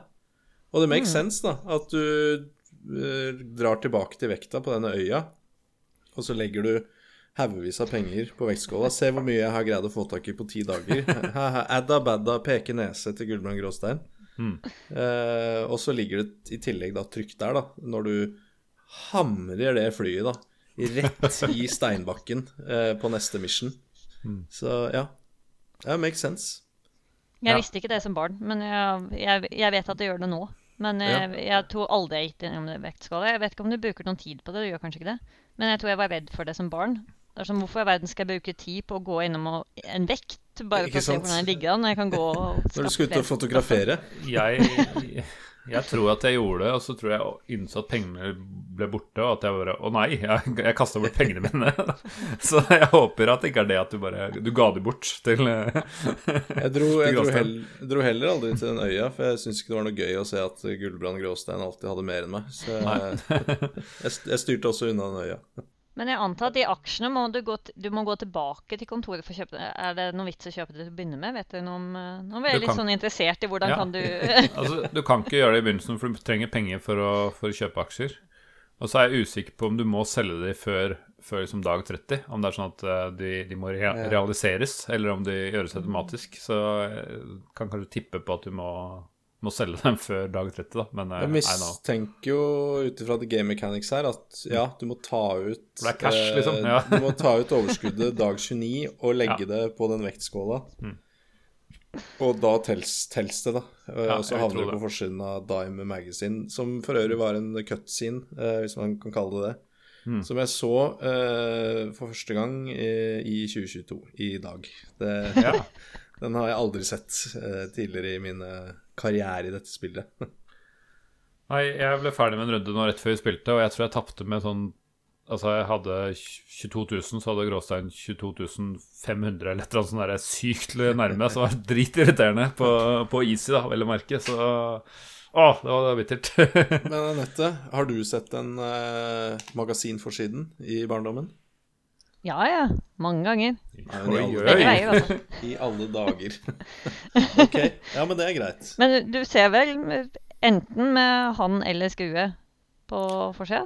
Og det makes sense, da. At du eh, drar tilbake til vekta på denne øya, og så legger du haugevis av penger på vektskåla. Se hvor mye jeg har greid å få tak i på ti dager. [laughs] Adda badda peke nese til Gulbrand Gråstein. Eh, og så ligger det i tillegg da trygt der, da, når du hamrer det flyet da rett i [laughs] steinbakken eh, på neste mission. Så ja. det makes sense. Jeg Ja. visste ikke det som barn, men jeg, jeg, jeg vet at det gjør det nå. Men jeg, jeg tror aldri jeg gikk innom det vektskala. Jeg vet ikke om du bruker noen tid på det, du gjør kanskje ikke det. Men jeg tror jeg var redd for det som barn. Det er som, Hvorfor i verden skal jeg bruke tid på å gå innom en vekt bare for å se hvordan jeg ligger an, når jeg kan gå og Når du skal ut og fotografere. [laughs] [laughs] [laughs] Jeg, jeg tror at jeg gjorde det, og så tror jeg innså at pengene ble borte, og at jeg bare Å nei, jeg, jeg kasta bort pengene mine. [laughs] Så jeg håper at det ikke er det at du bare Du ga de bort til eh, [laughs] Jeg dro, jeg dro, heller, hell, dro heller aldri til den øya, for jeg syns ikke det var noe gøy å se at Gullbrand Gråstein alltid hadde mer enn meg. Så jeg, jeg styrte også unna den øya. Men jeg antar at de aksjene må du gå, du må gå tilbake til kontoret for å kjøpe det. Er det noe vits å kjøpe det til å begynne med? Vet du noe om eh, Nå ble jeg Du litt kan- sånn interessert i hvordan Ja. kan du [laughs] [laughs] Altså, du kan ikke gjøre det i begynnelsen, for du trenger penger for å, for å kjøpe aksjer. Og så er jeg usikker på om du må selge de før, før liksom dag 30. Om det er sånn at eh, de, de må rea realiseres, eller om de gjøres automatisk. Så jeg kan kanskje tippe på at du må, må selge dem før dag 30, da. Men eh, Jeg mistenker jo ut ifra the game mechanics her at ja, du må ta ut Det er cash, eh, liksom, ja. Du må ta ut overskuddet dag 29 og legge Ja. det på den vektskåla. Og da tels, tels det, da. Eh, Ja, og så havner du på forsiden av Dime Magazine, som for øvrig var en cutscene, eh, hvis man kan kalle det det. Mm. Som jeg så eh, for første gang eh, i 2022, i dag. Det, Ja. [laughs] Den har jeg aldri sett eh, tidligere i min eh, karriere i dette spillet. [laughs] Nei, jeg ble ferdig med en runde nå rett før vi spilte, og jeg tror jeg tapte med sånn Altså, jeg hadde 22 000, så hadde Gråstein 22 500 eller et eller annet sånt der sykt nærme. Så det var dritirriterende på, på Easy, da, vel å merke. Så Å, det var bittert. [laughs] Men Anette, har du sett den eh, magasinforsiden i barndommen? Ja ja, mange ganger. Nei, i, Oi, alle, oi. Begge veier, altså. I alle dager. [laughs] ok, ja, men det er greit. Men du- du ser vel enten med han eller skrue på forsida?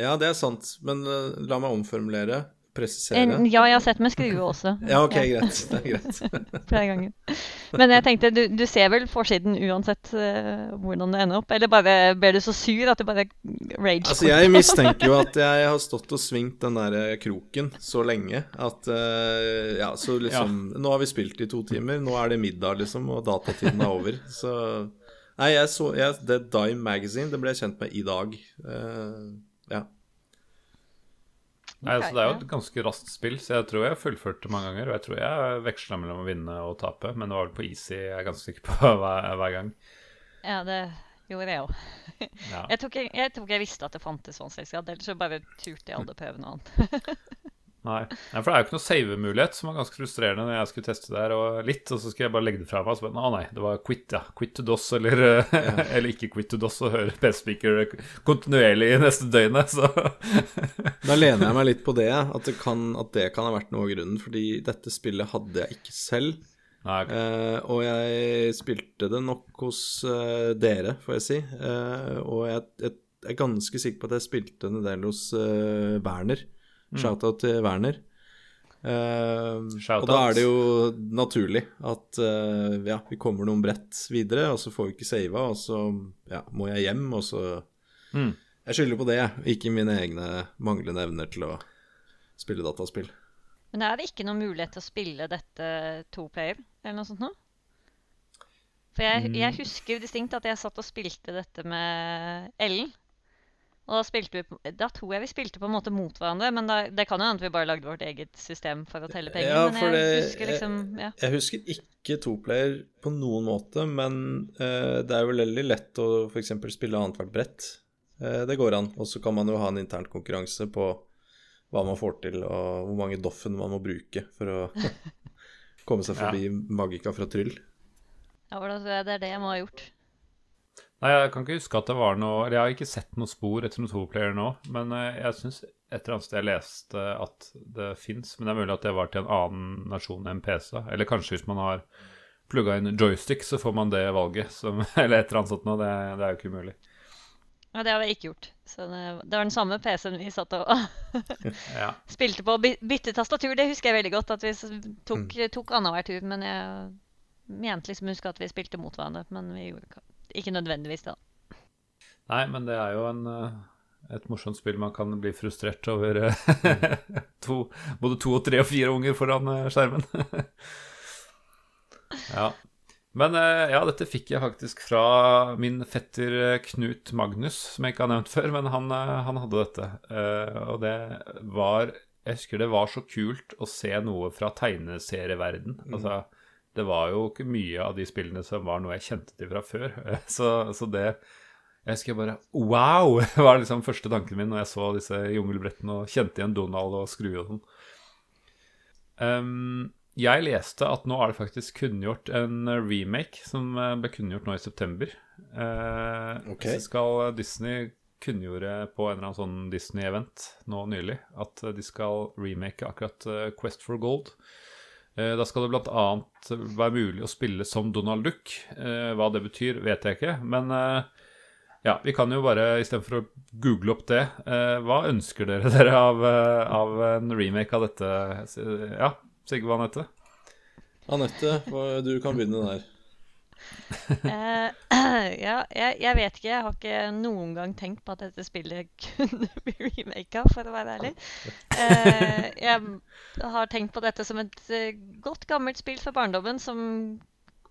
Ja, det er sant, men uh, la meg omformulere. Presisere. En- Ja, jeg har sett med skrue også. [laughs] Ja, ok, greit. Det er greit. [laughs] Flere ganger. Men jeg tenkte, du, du ser vel forsiden uansett uh, hvordan det ender opp? Eller bare ble du så sur at du bare rage Altså, jeg mistenker jo at jeg har stått og svingt den der eh, kroken så lenge at uh, Ja, så liksom Nå har vi spilt i to timer, nå er det middag, liksom, og datatiden er over. Så Nei, jeg så jeg, The Dime Magazine, det ble jeg kjent med i dag. Uh, ja. Nei, okay, altså, det er jo et ganske raskt spill, så jeg tror jeg fullførte mange ganger. Og jeg tror jeg veksla mellom å vinne og tape, men det var vel på easy, jeg er ganske sikker på [laughs] hver, hver gang. Ja, det gjorde jeg òg. Ja. Jeg, ikke- jeg tror ikke jeg visste at det fantes vanskelighetsgrad, ellers så bare turte jeg aldri prøve noe annet. [laughs] Nei. Nei, for det er jo ikke noe save-mulighet, som var ganske frustrerende når jeg skulle teste det her, og litt, og så skulle jeg bare legge det fra meg, og så bare, nei, det var quit, ja. Quit to DOS, eller, [laughs] eller ikke quit to DOS, og høre PC-speaker kontinuerlig i neste døgnet, så [laughs] Da lener jeg meg litt på det, at det, kan, at det kan ha vært noe av grunnen. Fordi dette spillet hadde jeg ikke selv. Nei, ok. Eh, og jeg spilte det nok hos eh, dere, får jeg si. Eh, og jeg, jeg er ganske sikker på at jeg spilte en del hos Werner. Shout-out til Werner. Uh, og da er det jo naturlig at uh, ja, vi kommer noen brett videre, og så får vi ikke sava, og så ja, må jeg hjem, og så Mm. Jeg skylder på det, jeg. Ikke mine egne manglende evner til å spille dataspill. Men er det ikke noen mulighet til å spille dette to player, eller noe sånt noe? For jeg, Mm. jeg husker distinkt at jeg satt og spilte dette med Ellen. Og da spilte vi Da tror jeg vi spilte på en måte mot hverandre, men da, det kan jo hende at vi bare lagde vårt eget system for å telle penger. Ja, men jeg det- husker liksom ja. Jeg husker ikke toplayer på noen måte, men uh, det er jo veldig lett å f.eks. spille annethvert brett. Uh, det går an. Og så kan man jo ha en intern konkurranse på hva man får til, og hvor mange doffen man må bruke for å [laughs] komme seg forbi magika fra Tryll. ja, jeg det er det jeg må ha gjort. Nei, jeg kan ikke huske at det var noe Eller jeg har ikke sett noe spor etter noen toplayer nå, men eh, jeg syns et eller annet sted jeg leste at det fins, men det er mulig at det var til en annen nasjon enn PC. Eller kanskje hvis man har plugga inn joystick, så får man det valget. Som, [laughs] eller et eller annet sånt noe. Det, det er jo ikke umulig. Ja, det har vi ikke gjort. Så det, det var den samme PC-en vi satt og [laughs] Ja. spilte på. By- Bytte tastatur, det husker jeg veldig godt. At vi tok, tok annenhver tur. Men jeg mente liksom å huske at vi spilte mot hverandre. Men vi gjorde ikke, ikke nødvendigvis da. Nei, men det er jo en, eh, et morsomt spill. Man kan bli frustrert over eh, [laughs] to, både to og tre og fire unger foran eh, skjermen. [laughs] ja. Men ja, dette fikk jeg faktisk fra min fetter Knut Magnus, som jeg ikke har nevnt før, men han, han hadde dette. Eh, Og det var Jeg husker det var så kult å se noe fra tegneserieverden. Altså, det var jo ikke mye av de spillene som var noe jeg kjente til fra før. [laughs] Så, så det Jeg husker bare Wow! [laughs] var liksom første tanken min når jeg så disse jungelbrettene og kjente igjen Donald og Skrue og sånn. Um, jeg leste at nå er det faktisk kunngjort en remake som eh, ble kunngjort nå i september. Uh, okay. Så skal Disney kunngjorde på en eller annen sånn Disney-event nå nylig at eh, de skal remake akkurat eh, Quest for Gold. Eh, Da skal det bl.a. være mulig å spille som Donald Duck. Eh, Hva det betyr, vet jeg ikke. Men eh, ja, vi kan jo bare istedenfor å google opp det eh, Hva ønsker dere [laughs] dere av, av en remake av dette? Ja, Sigve Anette? Anette, du kan begynne der. [laughs] [laughs] [laughs] Ja, jeg, jeg vet ikke. Jeg har ikke noen gang tenkt på at dette spillet [laughs] kunne bli remaka, for å være ærlig. Eh, jeg har tenkt på dette som et eh, godt, gammelt spill fra barndommen som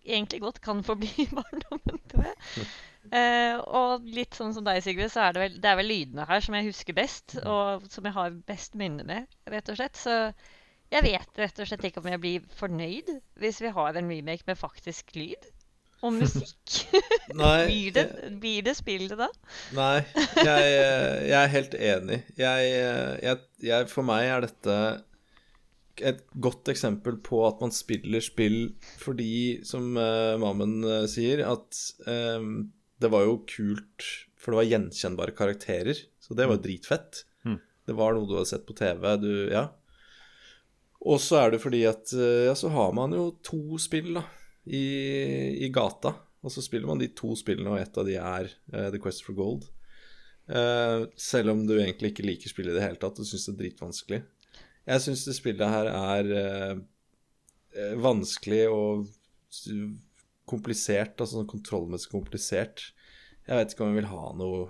egentlig godt kan forbli [laughs] barndommen, tror jeg. Eh, og litt sånn som deg, Sigrid, så er det vel, det er vel lydene her som jeg husker best, og som jeg har best minne med, rett og slett. Så jeg vet rett og slett ikke om jeg blir fornøyd hvis vi har en remake med faktisk lyd. Og musikk. [laughs] Nei, Blir det, blir det spillet da? Nei, jeg, jeg er helt enig. Jeg, jeg, jeg, for meg er dette et godt eksempel på at man spiller spill fordi, som uh, Mammen uh, sier, at um, det var jo kult For det var gjenkjennbare karakterer, så det var jo dritfett. Mm. Det var noe du hadde sett på TV. Du, ja. Og så er det fordi at uh, Ja, så har man jo to spill, da i, i gata. Og så spiller man de to spillene, og et av de er uh, The Quest for Gold. Uh, selv om du egentlig ikke liker spillet i det hele tatt og syns det er dritvanskelig. Jeg syns det spillet her er eh, vanskelig og komplisert, altså sånn kontrollmessig komplisert. Jeg vet ikke om jeg vil ha noe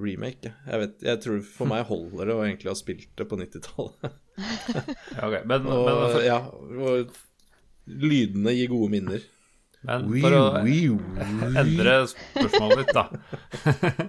remake. jeg. Vet, jeg tror For meg holder det å egentlig ha spilt det på 90-tallet. [laughs] Ja, men, Men, Og, ja, og lydene gir gode minner. Men for å [laughs] endre spørsmålet ditt, da. [laughs]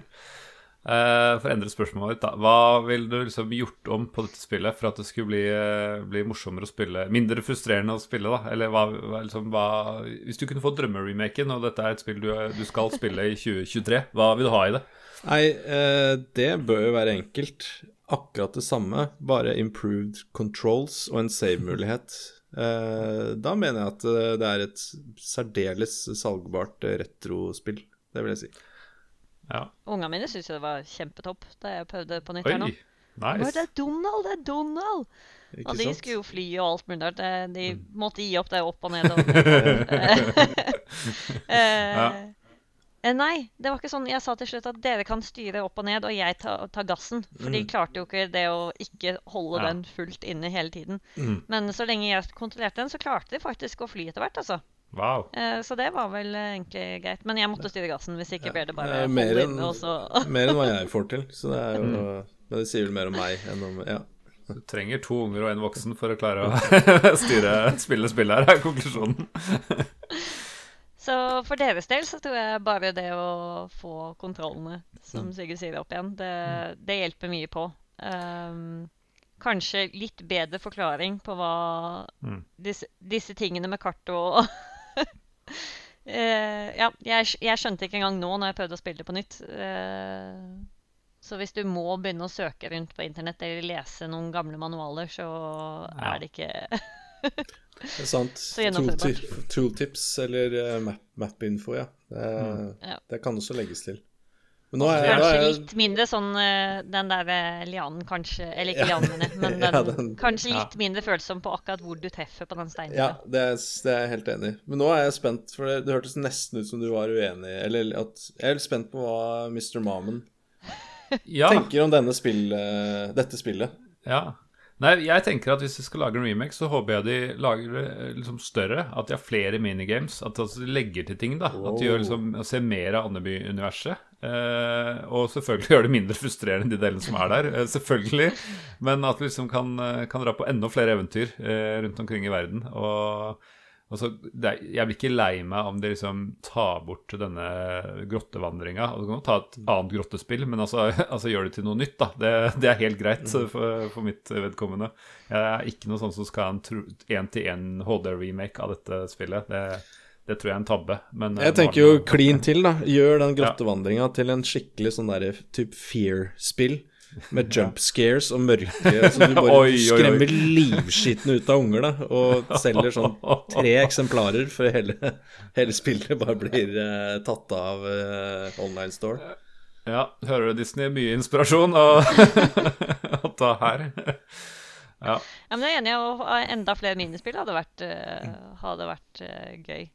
Eh, for å endre spørsmålet ditt, da. Hva ville du liksom gjort om på dette spillet for at det skulle bli, eh, bli morsommere å spille? Mindre frustrerende å spille, da? Eller hva, hva, liksom, hva Hvis du kunne få drømmeremaken, og dette er et spill du, du skal spille i 2023, hva vil du ha i det? Nei, eh, det bør jo være enkelt. Akkurat det samme, bare improved controls og en save-mulighet. Eh, da mener jeg at eh, det er et særdeles salgbart eh, retrospill. Det vil jeg si. Ja. Ungene mine syntes jo det var kjempetopp da jeg prøvde på nytt Oi, her nå. Å, det er Donald, det er Donald! Ikke Og de sant? skulle jo fly og alt mulig rart. De Mm. måtte gi opp det opp og ned. Og... [laughs] [laughs] eh, eh, nei, det var ikke sånn. Jeg sa til slutt at dere kan styre opp og ned, og jeg tar ta gassen. For de Mm. klarte jo ikke det å ikke holde Ja. den fullt inne hele tiden. Mm. Men så lenge jeg kontrollerte den, så klarte de faktisk å fly etter hvert, altså. Wow. Eh, så det var vel eh, egentlig greit. Men jeg måtte styre gassen, hvis ikke ble det bare Eh, mer enn- inne, og så [laughs] Mer enn hva jeg får til. Så det er jo Mm. Men det sier vel mer om meg enn om Ja. Du trenger to unger og en voksen for å klare å [laughs] styre spille spill her, er konklusjonen. [laughs] Så for deres del så tror jeg bare det å få kontrollene, som Sigurd sier, opp igjen, det, det hjelper mye på. Um, kanskje litt bedre forklaring på hva Mm. disse, disse tingene med kart og uh, [laughs] Ja, jeg, jeg skjønte ikke engang nå når jeg prøvde å spille det på nytt. Uh, så hvis du må begynne å søke rundt på internett eller lese noen gamle manualer, så Ja. er det ikke [laughs] Det er sant. Tooltips tool eller uh, map, map-info, ja. Det, Mm. Ja. det kan også legges til. Men nå er, Kanskje er jeg litt mindre sånn eh, den der lianen, kanskje Eller ikke Ja. lianene, men [laughs] den, Ja, den, kanskje ja. litt mindre følsom på akkurat hvor du treffer på den steinen. Ja, det er, det er jeg helt enig i. Men nå er jeg spent, for det, det hørtes nesten ut som du var uenig Eller at Jeg er litt spent på hva Mr. Mamen Ja, tenker om denne spill, eh, dette spillet. ja. Nei, jeg tenker at hvis de skal lage en remake, så håper jeg de lager det eh, liksom større. At de har flere minigames. At de legger til ting. da At de gjør liksom, ser mer av Andeby-universet. Eh, og selvfølgelig gjør det mindre frustrerende de delene som er der. Eh, selvfølgelig. Men at vi liksom kan, eh, kan dra på enda flere eventyr eh, rundt omkring i verden. Og, og så, det er, Jeg blir ikke lei meg om de liksom tar bort denne grottevandringa. Altså, du kan jo ta et annet grottespill, men altså, [laughs] altså gjør det til noe nytt. da Det, det er helt greit for, for mitt vedkommende. Jeg er ikke noe sånn som skal ha en én-til-én HD-remake av dette spillet. Det, det tror jeg er en tabbe. Men, eh, Jeg tenker jo klin til, da. Gjør den grottevandringa til en skikkelig sånn derre type fear-spill. Med jump scares og mørke, som du [laughs] bare Oi, skremmer livskiten ut av unger, da. Og selger sånn tre eksemplarer før hele, hele spillet bare blir uh, tatt av uh, online store. Ja, hører du Disney? Mye inspirasjon å, [laughs] å ta her. Ja. Ja, men jeg er enig, i å enda flere minispill hadde vært, uh, hadde vært gøy.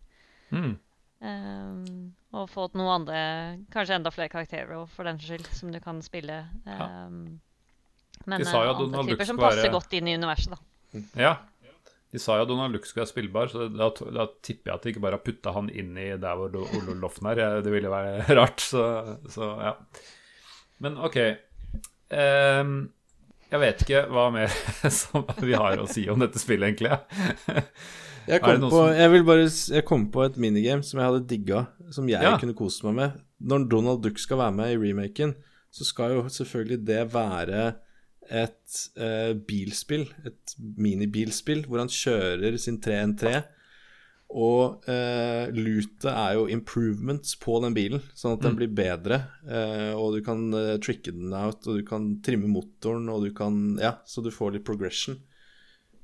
Mm. Um, og fått noen andre, kanskje enda flere karakterer for den skyld, som du kan spille. Um, men De sa jo eh, andre typer som passer være- godt inn i universet, da. ja. De sa jo at Donald Lux skulle være spillbar, så da, da tipper jeg at de ikke bare har putta han inn i der hvor Ole Loffen er. Det ville være [laughs] rart, så, så ja. Men OK. Um, jeg vet ikke hva mer [laughs] som vi har å si om dette spillet, egentlig. [laughs] Jeg kom, på, som- jeg, vil bare, jeg kom på et minigame som jeg hadde digga, som jeg Ja. kunne kost meg med. Når Donald Duck skal være med i remaken, så skal jo selvfølgelig det være et eh, bilspill, et minibilspill, hvor han kjører sin 3N3. Og uh, lutet er jo improvements på den bilen, sånn at den blir bedre. eh, og du kan eh, tricke den out, og du kan trimme motoren, og du kan Ja, så du får litt progression.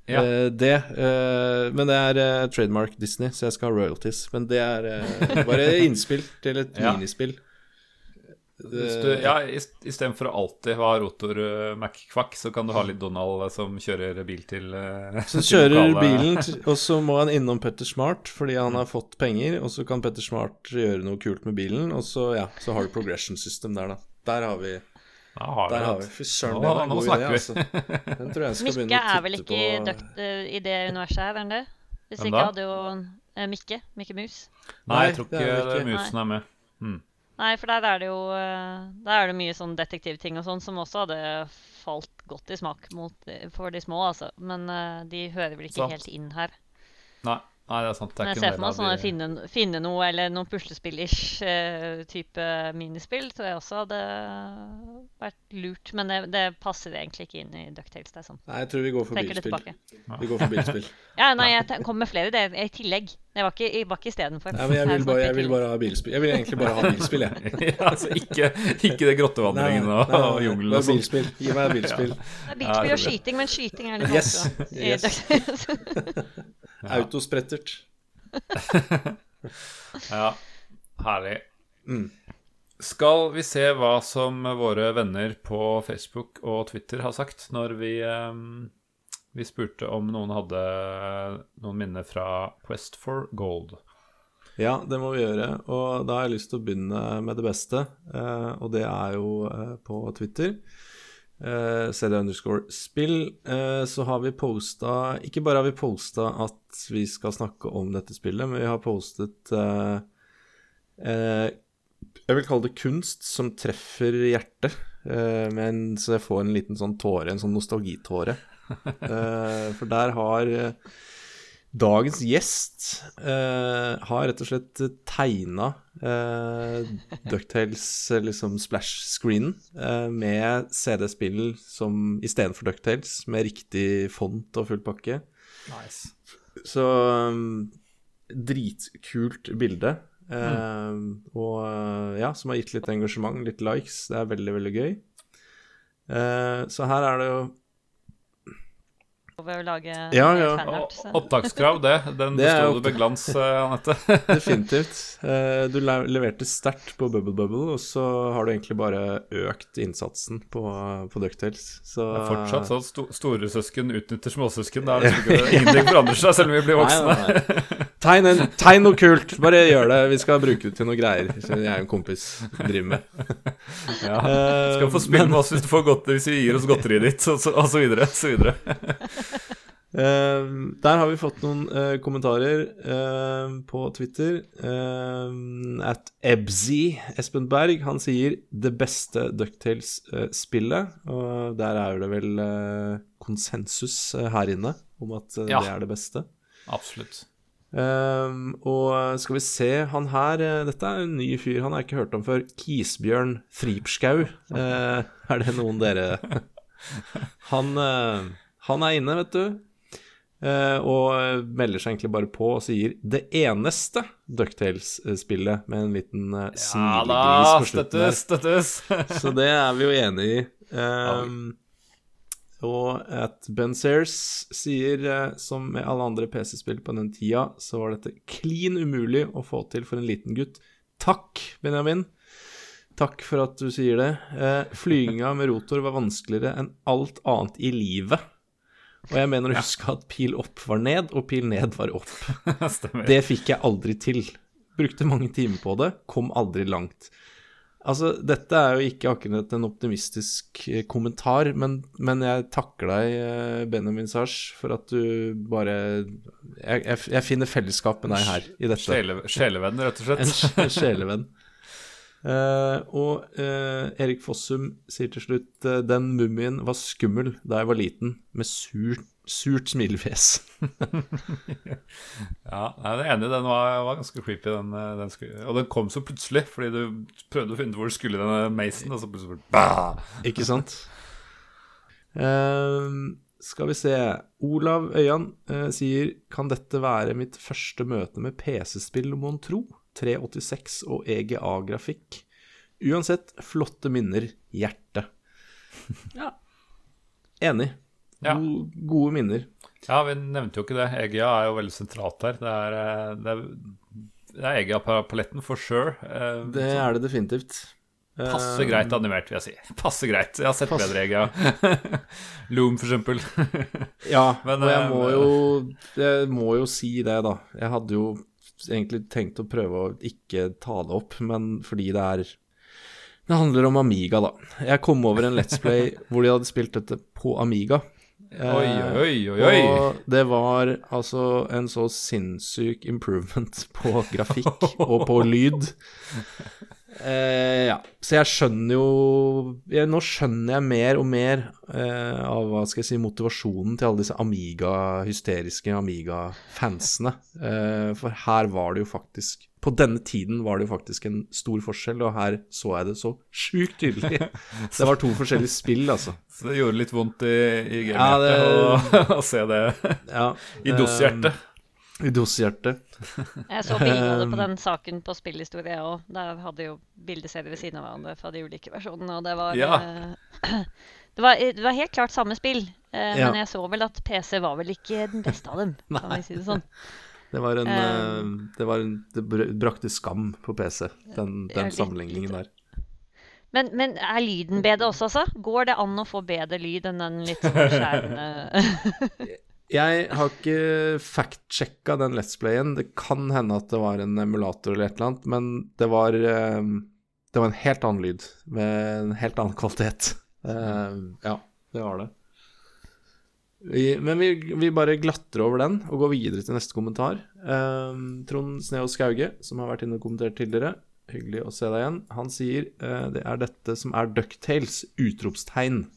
Ja. Uh, det Uh, Men det er uh, trademark Disney, så jeg skal ha royalties. Men det er bare [laughs] innspill til et Ja. minispill. Hvis du, ja, Istedenfor å alltid ha rotor McQuack, så kan du ha litt Donald som kjører bil til Så [laughs] kjører bilen, og så må han innom Petter Smart fordi han har fått penger, og så kan Petter Smart gjøre noe kult med bilen, og så, ja, så har du progression system der, da. Der har vi Ja, har Der har vi Fy søren, det var en god idé, altså. Den tror jeg skal Mikke begynne å er vel ikke i, på. Duck- eh, i det universet her, er han det? Hvis Hvem ikke da? hadde jo eh, Mikke, Mikke Mus. Nei, jeg tror ikke er ikke. musen er med. Mm. Nei, for der er det jo eh, Der er det mye sånn detektivting og sånn som også hadde falt godt i smak mot, for de små, altså. Men de hører vel ikke Sant. helt inn her. Nei, nei, det er sant. Det Men er jeg ikke ser for meg sånn de finne, finne noe eller noen puslespill-ish eh, type minispill tror jeg også hadde vært lurt. Men det, det passer egentlig ikke inn i. Det er sånn. Nei, jeg tror vi går for bilspill. Vi går for bilspill. [laughs] Ja, nei, jeg kom med flere det i tillegg. Det var ikke, jeg var ikke istedenfor. Jeg vil, [laughs] bare, jeg vil bare ha bilspill. Jeg vil egentlig bare ha bilspill, jeg. [laughs] ja, altså ikke, ikke det grottevandringen og, og jungelen og sånn. bilspill. Gi meg bilspill. Er bilspill og skyting, men skyting er litt Yes, vanskelig. i yes. Autosprettert. [laughs] Ja, herlig. Mm. Skal vi se hva som våre venner på Facebook og Twitter har sagt når vi, ehm, vi spurte om noen hadde noen minner fra Quest for Gold. Ja, det må vi gjøre. Og da har jeg lyst til å begynne med det beste, eh, og det er jo eh, på Twitter. Eh, CD underscore spill. Uh, så har vi posta Ikke bare har vi posta at vi skal snakke om dette spillet, men vi har postet uh, Jeg vil kalle det kunst som treffer hjertet. Men så jeg får en liten sånn tåre, en sånn nostalgitåre. [laughs] For der har Dagens gjest eh, har rett og slett tegna eh, Ducktales eh, liksom splash-screenen eh, med CD-spill som istedenfor Ducktales, med riktig font og full pakke. Nice. Så um, dritkult bilde. Eh, Og eh, ja, som har gitt litt engasjement, litt likes. Det er veldig, veldig gøy. Eh, så her er det jo Over å lage Ja, ja. fanart, så- Opptakskrav, det. Den Det er besto du med glans, eh, Anette. [laughs] [laughs] Definitivt. Eh, Du leverte sterkt på Bubble Bubble, og så har du egentlig bare økt innsatsen på, på Ducktails. Så Det er fortsatt sånn sto storesøsken utnytter småsøsken. Det [laughs] er liksom ingenting forandrer seg selv om vi blir voksne. Nei, nei, nei. Tegn, en, tegn noe kult! Bare gjør det. Vi skal bruke det til noe greier. Som jeg er en kompis driver med. Ja. Eh, Skal få spille med oss hvis du får godt, hvis vi gir oss godteriet ditt, og så, og så videre. Så videre. [laughs] Eh, der har vi fått noen uh, kommentarer uh, på Twitter. At Ebzy Espen Berg, han sier 'det beste Ducktales-spillet'. og der er det vel konsensus her inne om at Ja. det er det beste. Absolutt. Og skal vi se Han her, dette er en ny fyr, han har jeg ikke hørt om før. Kisbjørn Fripskau. Er det noen dere [laughs] han, han er inne, vet du. Eh, og melder seg egentlig bare på og sier 'det eneste Ducktales-spillet', med en liten uh, Ja smilegris på slutten der. støttes, støttes. [laughs] Så det er vi jo enig i. Um, og at Ben Sears sier, eh, som med alle andre PC-spill på den tida, så var dette klin umulig å få til for en liten gutt. Takk, Benjamin. Takk for at du sier det. Eh, flyginga med rotor var vanskeligere enn alt annet i livet. Og jeg mener å huske at pil opp var ned, og pil ned var opp. [laughs] Det fikk jeg aldri til. Brukte mange timer på det, kom aldri langt. Altså, dette er jo ikke akkurat en optimistisk eh, kommentar, men, men jeg takker deg, eh, Benjamin Sars, for at du bare Jeg, jeg, jeg finner fellesskap med deg her i dette. Sjelevenn, rett og slett. En sjelevenn. Eh, og eh, Erik Fossum sier til slutt eh, den mumien var skummel da jeg var liten, med surt, surt smilefjes. [laughs] Ja, jeg er enig, den var, var ganske creepy. Den, den og den kom så plutselig, fordi du prøvde å finne ut hvor du skulle denne mason, og så plutselig bah! Ikke sant? Uh, skal vi se Olav Øyan uh, sier Kan dette være mitt første møte med PC-spill, mon tro? 386 og EGA-grafikk. Uansett, flotte minner. Hjerte. [laughs] Ja. Enig. Ja. God, gode minner. Ja, vi nevnte jo ikke det. EGA er jo veldig sentralt her. Det er, eh, det er, det er EGA-paletten for sure. Eh, Det er det definitivt. Passe Eh, greit animert, vil jeg si. Passe greit. Jeg har sett Passe- bedre EGA. [laughs] Loom, for eksempel. Ja, [laughs] Men, og jeg må jo Jeg må jo si det, da. Jeg hadde jo egentlig tenkt å prøve å ikke ta det opp, men fordi det er Det handler om Amiga, da. Jeg kom over en Let's Play [laughs] hvor de hadde spilt dette på Amiga. Oi, Eh, oi, oi, oi. Og det var altså en så sinnssyk improvement på grafikk [laughs] og på lyd. Eh, ja, så jeg skjønner jo jeg, Nå skjønner jeg mer og mer eh, av hva skal jeg si, motivasjonen til alle disse Amiga, hysteriske Amiga-fansene. Eh, for her var det jo faktisk På denne tiden var det jo faktisk en stor forskjell, og her så jeg det så sjukt tydelig. [laughs] Det var to forskjellige spill, altså. Så det gjorde litt vondt i, i Ja, det- å, [laughs] å se det Ja, i DOS-hjertet. Eh, [laughs] Jeg så bildene på Um, den saken på spillhistorie òg. Der hadde jo bildeserier ved siden av hverandre fra de ulike versjonene, og det var Ja. uh, [clears throat] det, var, det var helt klart samme spill, uh, Ja. men jeg så vel at PC var vel ikke den beste av dem, [laughs] kan vi si det sånn. [laughs] Det var en, Um, det, var en det brakte skam på PC, den, den sammenligningen der. Men, men er lyden bedre også, altså? Går det an å få bedre lyd enn den litt sånn skjærende Jeg har ikke fact-sjekka den Let's Playen. Det kan hende at det var en emulator eller et eller annet, men det var, eh, det var en helt annen lyd, med en helt annen kvalitet. Eh, ja, det var det. Vi, men vi, vi bare glatter over den og går videre til neste kommentar. Eh, Trond Sneo Skauge, som har vært inne og kommentert tidligere, hyggelig å se deg igjen. Han sier eh, det er dette som er Ducktales! Utropstegn.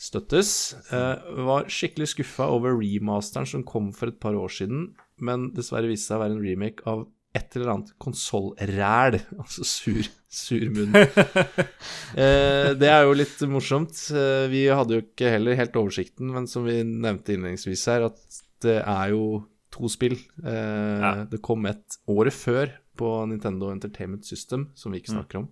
Støttes. Eh, var skikkelig skuffa over remasteren som kom for et par år siden, men dessverre viste seg å være en remake av et eller annet konsollræl. [laughs] Altså sur, sur munn. [laughs] eh, det er jo litt morsomt. Eh, vi hadde jo ikke heller helt oversikten, men som vi nevnte innledningsvis her, at det er jo to spill. Eh, Ja. Det kom et året før på Nintendo Entertainment System, som vi ikke snakker om,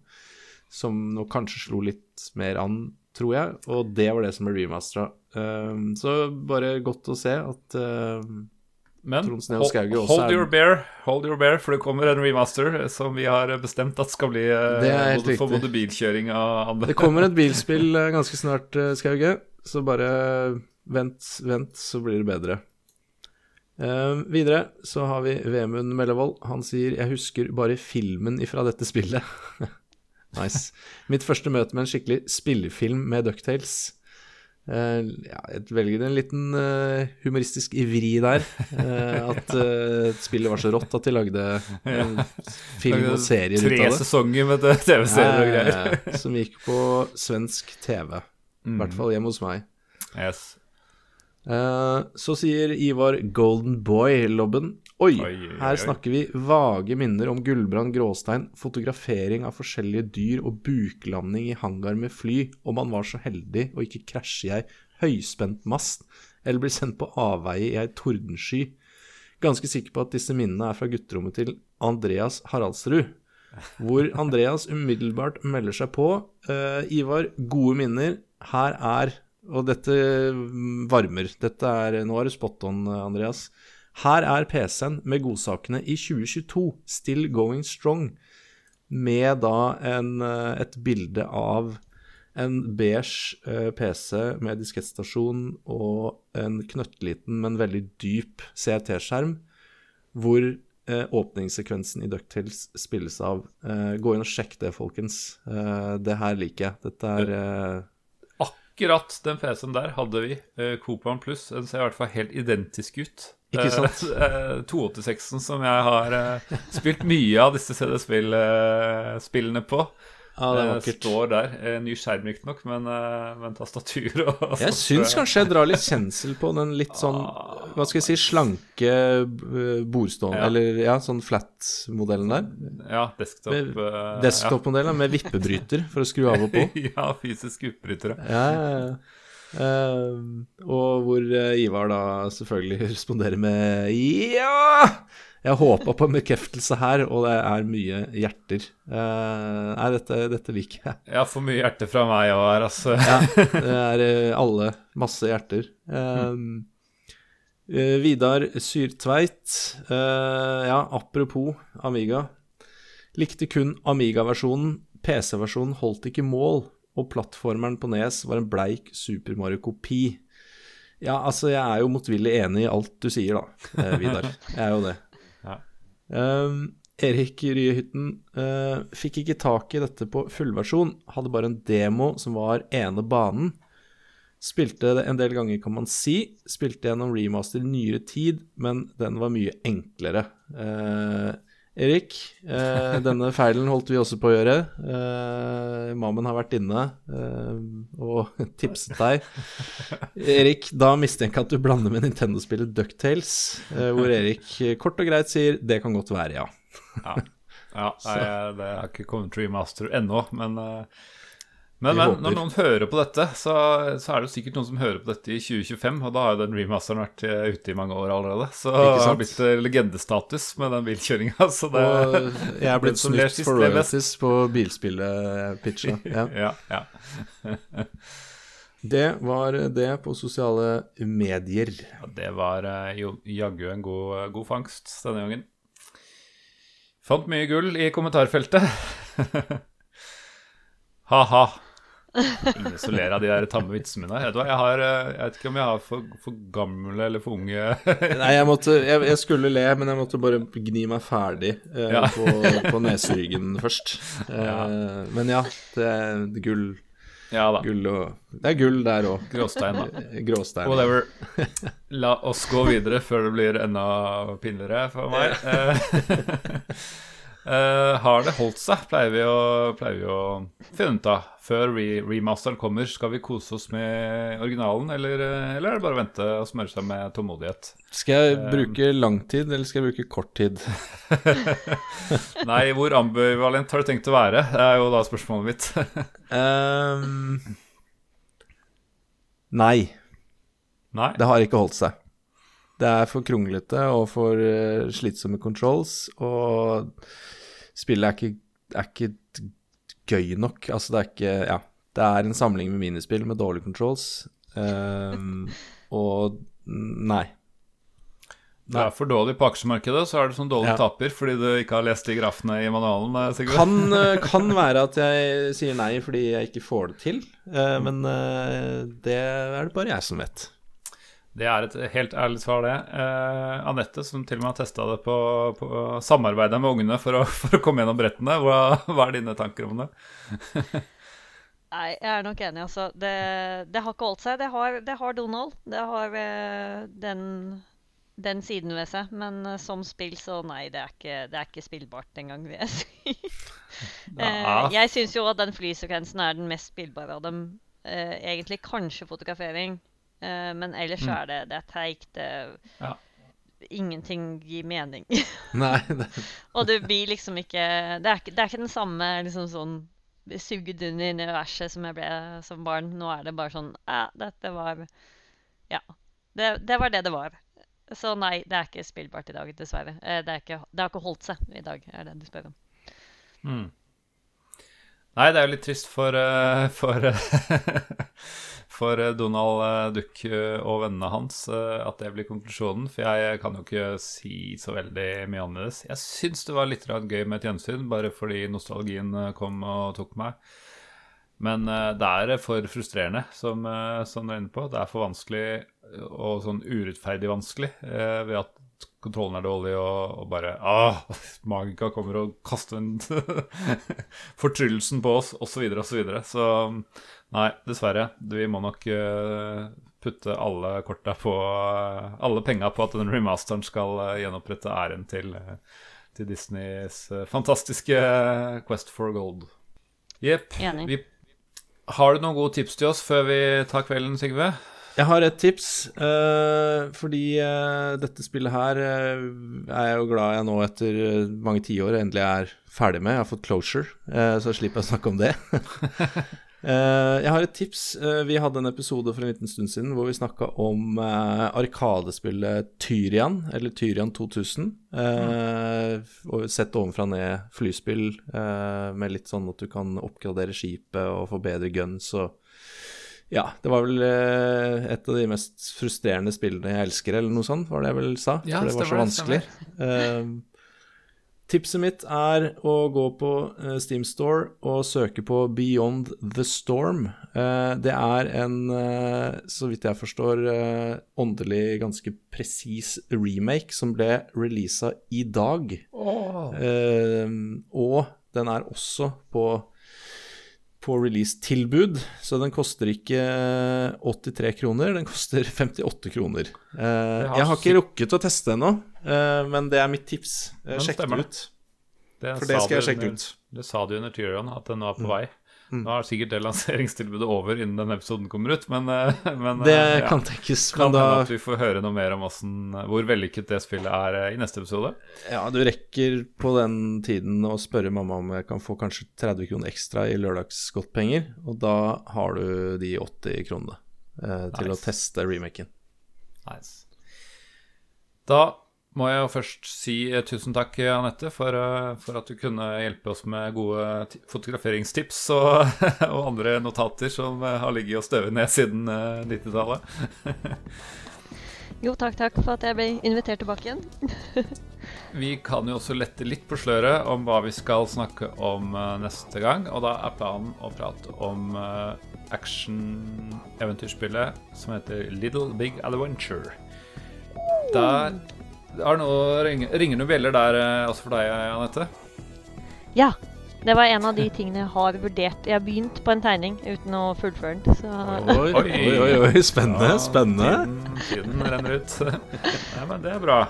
som nå kanskje slo litt mer an tror jeg, og det var det som ble remastera. Um, så bare godt å se at uh, Men hold, hold your bear, hold your bear, for det kommer en remaster som vi har bestemt at skal bli uh, både, for både bilkjøring og andre. Det kommer et bilspill uh, ganske snart, uh, Skauge, så bare vent, vent, så blir det bedre. Uh, videre så har vi Vemund Mellevold. Han sier 'Jeg husker bare filmen ifra dette spillet'. [laughs] nice. Mitt første møte med en skikkelig spillefilm med Ducktales. Uh, ja, jeg velger en liten uh, humoristisk ivri der. Uh, at spillet var så rått at de lagde film og serier ut Tre av det. sesonger med TV-serier og greier. Som gikk på svensk TV. I hvert fall hjemme hos meg. Yes. Eh, så sier Ivar Golden Boy-lobben Oi, Oi, oi, oi. her snakker vi vage minner om Gullbrand Gråstein, fotografering av forskjellige dyr og buklanding i hangar med fly, om man var så heldig å ikke krasje i ei høyspent mast eller bli sendt på avveie i ei tordensky. Ganske sikker på at disse minnene er fra gutterommet til Andreas Haraldsrud. Hvor Andreas umiddelbart melder seg på. Uh, Ivar, gode minner. Her er Og dette varmer. Dette er Nå er du spot on, Andreas. Her er PC-en med godsakene i 2022. Still going strong. Med da en, eh, et bilde av en beige eh, PC med diskettstasjon og en knøttliten, men veldig dyp CRT-skjerm, hvor eh, åpningssekvensen i Ducktales spilles av. Eh, gå inn og sjekk det, folkens. Eh, det her liker jeg. Dette er Akkurat den PC-en der hadde vi. Uh, Copan Pluss. Den ser i hvert fall helt identisk ut. Ikke sant? [laughs] Uh, 286-en som jeg har uh, spilt mye av disse CD-spillene på. Ja, det er Eh, vakkert. står der. Eh, ny skjerm riktignok, men, uh, men tastatur og sånt. Jeg syns kanskje jeg drar litt kjensel på den litt sånn Hva skal jeg si slanke eh, bordstående Ja. Eller ja, sånn flat-modellen der. Ja, desktop. Med eh, Desktop-modellen med vippebryter for å skru av og på. [laughs] Ja, fysisk fysiske utbrytere. Ja, ja, ja. Eh, og hvor eh, Ivar da selvfølgelig [laughs] responderer med ja! Jeg håpa på en bekreftelse her, og det er mye hjerter. Uh, nei, dette, dette liker jeg. Ja, for mye hjerter fra meg òg her, altså. Ja, [laughs] det er eh, alle masse hjerter. Eh, Vidar Syrtveit. ja, apropos Amiga. Likte kun Amiga-versjonen. PC-versjonen holdt ikke mål, og plattformeren på Nes var en bleik Super Mario-kopi. Ja, altså, jeg er jo motvillig enig i alt du sier, da, Vidar. Jeg er jo det. Um, Erik Ryehytten uh, fikk ikke tak i dette på fullversjon, hadde bare en demo som var ene banen. Spilte det en del ganger, kan man si. Spilte gjennom remaster i nyere tid, men den var mye enklere. Uh, Erik, Eh, denne feilen holdt vi også på å gjøre. Eh, Mammen har vært inne eh, og [laughs] tipset deg. Erik, da mistenker jeg at du blander med Nintendo-spillet Ducktales, uh, hvor Erik eh, kort og greit sier 'det kan godt være', ja. Ja, ja nei, det har ikke kommet Master ennå, men eh, men, men når noen hører på dette, så, så er det sikkert noen som hører på dette i 2025, og da har jo den remasteren vært eh, ute i mange år allerede. Så det har blitt eh, legendestatus med den bilkjøringa. [laughs] Så det Og jeg er blitt snytt for royalties på bilspillet-pitcha. [laughs] Ja. Ja, ja. Det var det på sosiale medier. Ja, det var eh, jaggu en god, god fangst denne gangen. Fant mye gull i kommentarfeltet. [laughs] Ha-ha. Så ler av de der tamme vitsene mine. Jeg, eh, jeg vet ikke om jeg har for, for gamle eller for unge [laughs] Nei, jeg, måtte, jeg, jeg skulle le, men jeg måtte bare gni meg ferdig eh, Ja. på, på neseryggen først. Eh, Men ja, det er gull, Ja da. gull og Det er gull der òg. Gråstein, da. Gråstein. Whatever. [laughs] La oss gå videre før det blir enda pinligere for meg. Eh, [laughs] eh, har det holdt seg, pleier vi å, pleier vi å finne ut av. Før re remasteren kommer, skal vi kose oss med originalen, eller, eh, eller er det bare å vente og smøre seg med tålmodighet? Skal jeg bruke lang tid, eller skal jeg bruke kort tid? [laughs] Nei, hvor ambivalent har du tenkt å være? Det er jo da spørsmålet mitt. um, [laughs] nei. Nei? Det har ikke holdt seg. Det er for kronglete og for eh, slitsomme controls, og spillet er ikke, er ikke gøy nok. Altså, det er ikke Ja, Det er en samling med minispill med dårlige controls. Um, [laughs] og nei. Det er for dårlig på aksjemarkedet, så er du sånn dårlig Ja. taper fordi du ikke har lest de grafene i manualen. Sigurd. Kan, eh, [laughs] kan være at jeg sier nei fordi jeg ikke får det til, eh, men eh, det er det bare jeg som vet. Det er et helt ærlig svar, det. Eh, Anette, som til og med har testa det på, på samarbeidet med ungene for å, [laughs] for å komme gjennom brettene, hva, hva er dine tanker om det? [laughs] Nei, jeg er nok enig, altså. Det, det har ikke holdt seg. Det har, det har Donald. Det har eh, den, den siden ved seg. Men eh, som spill, så nei, det er ikke, det er ikke spillbart engang, vil jeg [laughs] si. Eh, Ja. jeg syns jo at den flysekvensen er den mest spillbare av dem. Eh, egentlig kanskje fotografering, eh, men ellers så er det, det er teigt. Det, Ja. Ingenting gir mening. [laughs] Nei, det, [laughs] Og det blir liksom ikke Det er ikke, det er ikke den samme liksom sånn sugd inn i universet som jeg ble som barn. Nå er det bare sånn Ja, dette var Ja. Det, det var det det var. Så nei, det er ikke spillbart i dag, dessverre. Eh, Det, ikke, det har ikke holdt seg i dag, er det du spør om. Mm. Nei, det er jo litt trist for, eh, for, [laughs] for eh, Donald eh, Duck og vennene hans at det blir konklusjonen. For jeg kan jo ikke si så veldig mye annerledes. Jeg syns det var litt gøy med et gjensyn, bare fordi nostalgien kom og tok meg. Men det er for frustrerende, som, som du er inne på. Det er for vanskelig og sånn urettferdig vanskelig ved at kontrollen er dårlig og, og bare ah, Magika kommer og kaster en [laughs] fortryllelsen på oss, osv., osv. Så, videre. så nei, dessverre. Vi må nok eh, putte alle korta på Alle penga på at den remasteren skal eh, gjenopprette æren til, eh, til Disneys eh, fantastiske Quest for Gold. Jepp. Har du noen gode tips til oss før vi tar kvelden, Sigve? Jeg har et tips, uh, fordi uh, dette spillet her uh, er jeg jo glad jeg nå etter mange tiår endelig er ferdig med. Jeg har fått closure, så slipper jeg å snakke om det. [laughs] Jeg har et tips. Vi hadde en episode for en liten stund siden hvor vi snakka om arkadespillet Tyrian, eller Tyrian 2000. eh, og Sett ovenfra ned flyspill med litt sånn at du kan oppgradere skipet og få bedre guns og ja, det var vel eh, et av de mest frustrerende spillene jeg elsker, eller noe sånt, var det jeg vel sa? Ja, For det var så vanskelig. Uh, [laughs] tipset mitt er å gå på eh, Steam Store og søke på Beyond the Storm. Uh, det er en, uh, så vidt jeg forstår, åndelig ganske presis remake som ble releasa i dag. Eh, og den er også på på release-tilbud, så den koster ikke 83 kroner, den koster [laughs] 58 kroner. Eh, har jeg har ikke rukket å teste ennå, eh, men det er mitt tips. Eh, Sjekk det det. ut. Det For det skal jeg sjekke under- ut. Det sa du under Tyrion, at den var på Mm. vei. Nå er sikkert det lanseringstilbudet over innen denne episoden kommer ut, men, eh, men Det eh, ja. kan tenkes, kan men da at vi får høre noe mer om hvordan, hvor vellykket det spillet er eh, i neste episode. Ja, du rekker på den tiden å spørre mamma om jeg kan få kanskje 30 kroner ekstra i lørdagsgodtpenger, og da har du de 80 kronene eh, til å teste remaken. Nice. Da må jeg jo først si eh, tusen takk, Anette, for, eh, for at du kunne hjelpe oss med gode fotograferingstips og, [laughs] og andre notater som eh, har ligget og støvet ned siden eh, 90-tallet. [laughs] Jo, takk, takk for at jeg ble invitert tilbake igjen. [laughs] Vi kan jo også lette litt på sløret om hva vi skal snakke om neste gang. Og da er planen å prate om action-eventyrspillet som heter Little Big Adventure. Der har noe, ringer, ringer noen bjeller der eh, også for deg, Anette. Ja. Det var en av de tingene jeg har vurdert. Jeg har begynt på en tegning uten å fullføre den. Så Oi, oi, oi, oi, spennende, Ja, spennende. Tiden, tiden renner ut. [laughs] ja, men det er bra.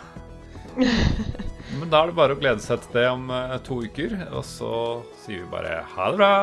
[laughs] Men da er det bare å glede seg til det om eh, to uker. Og så sier vi bare ha det bra.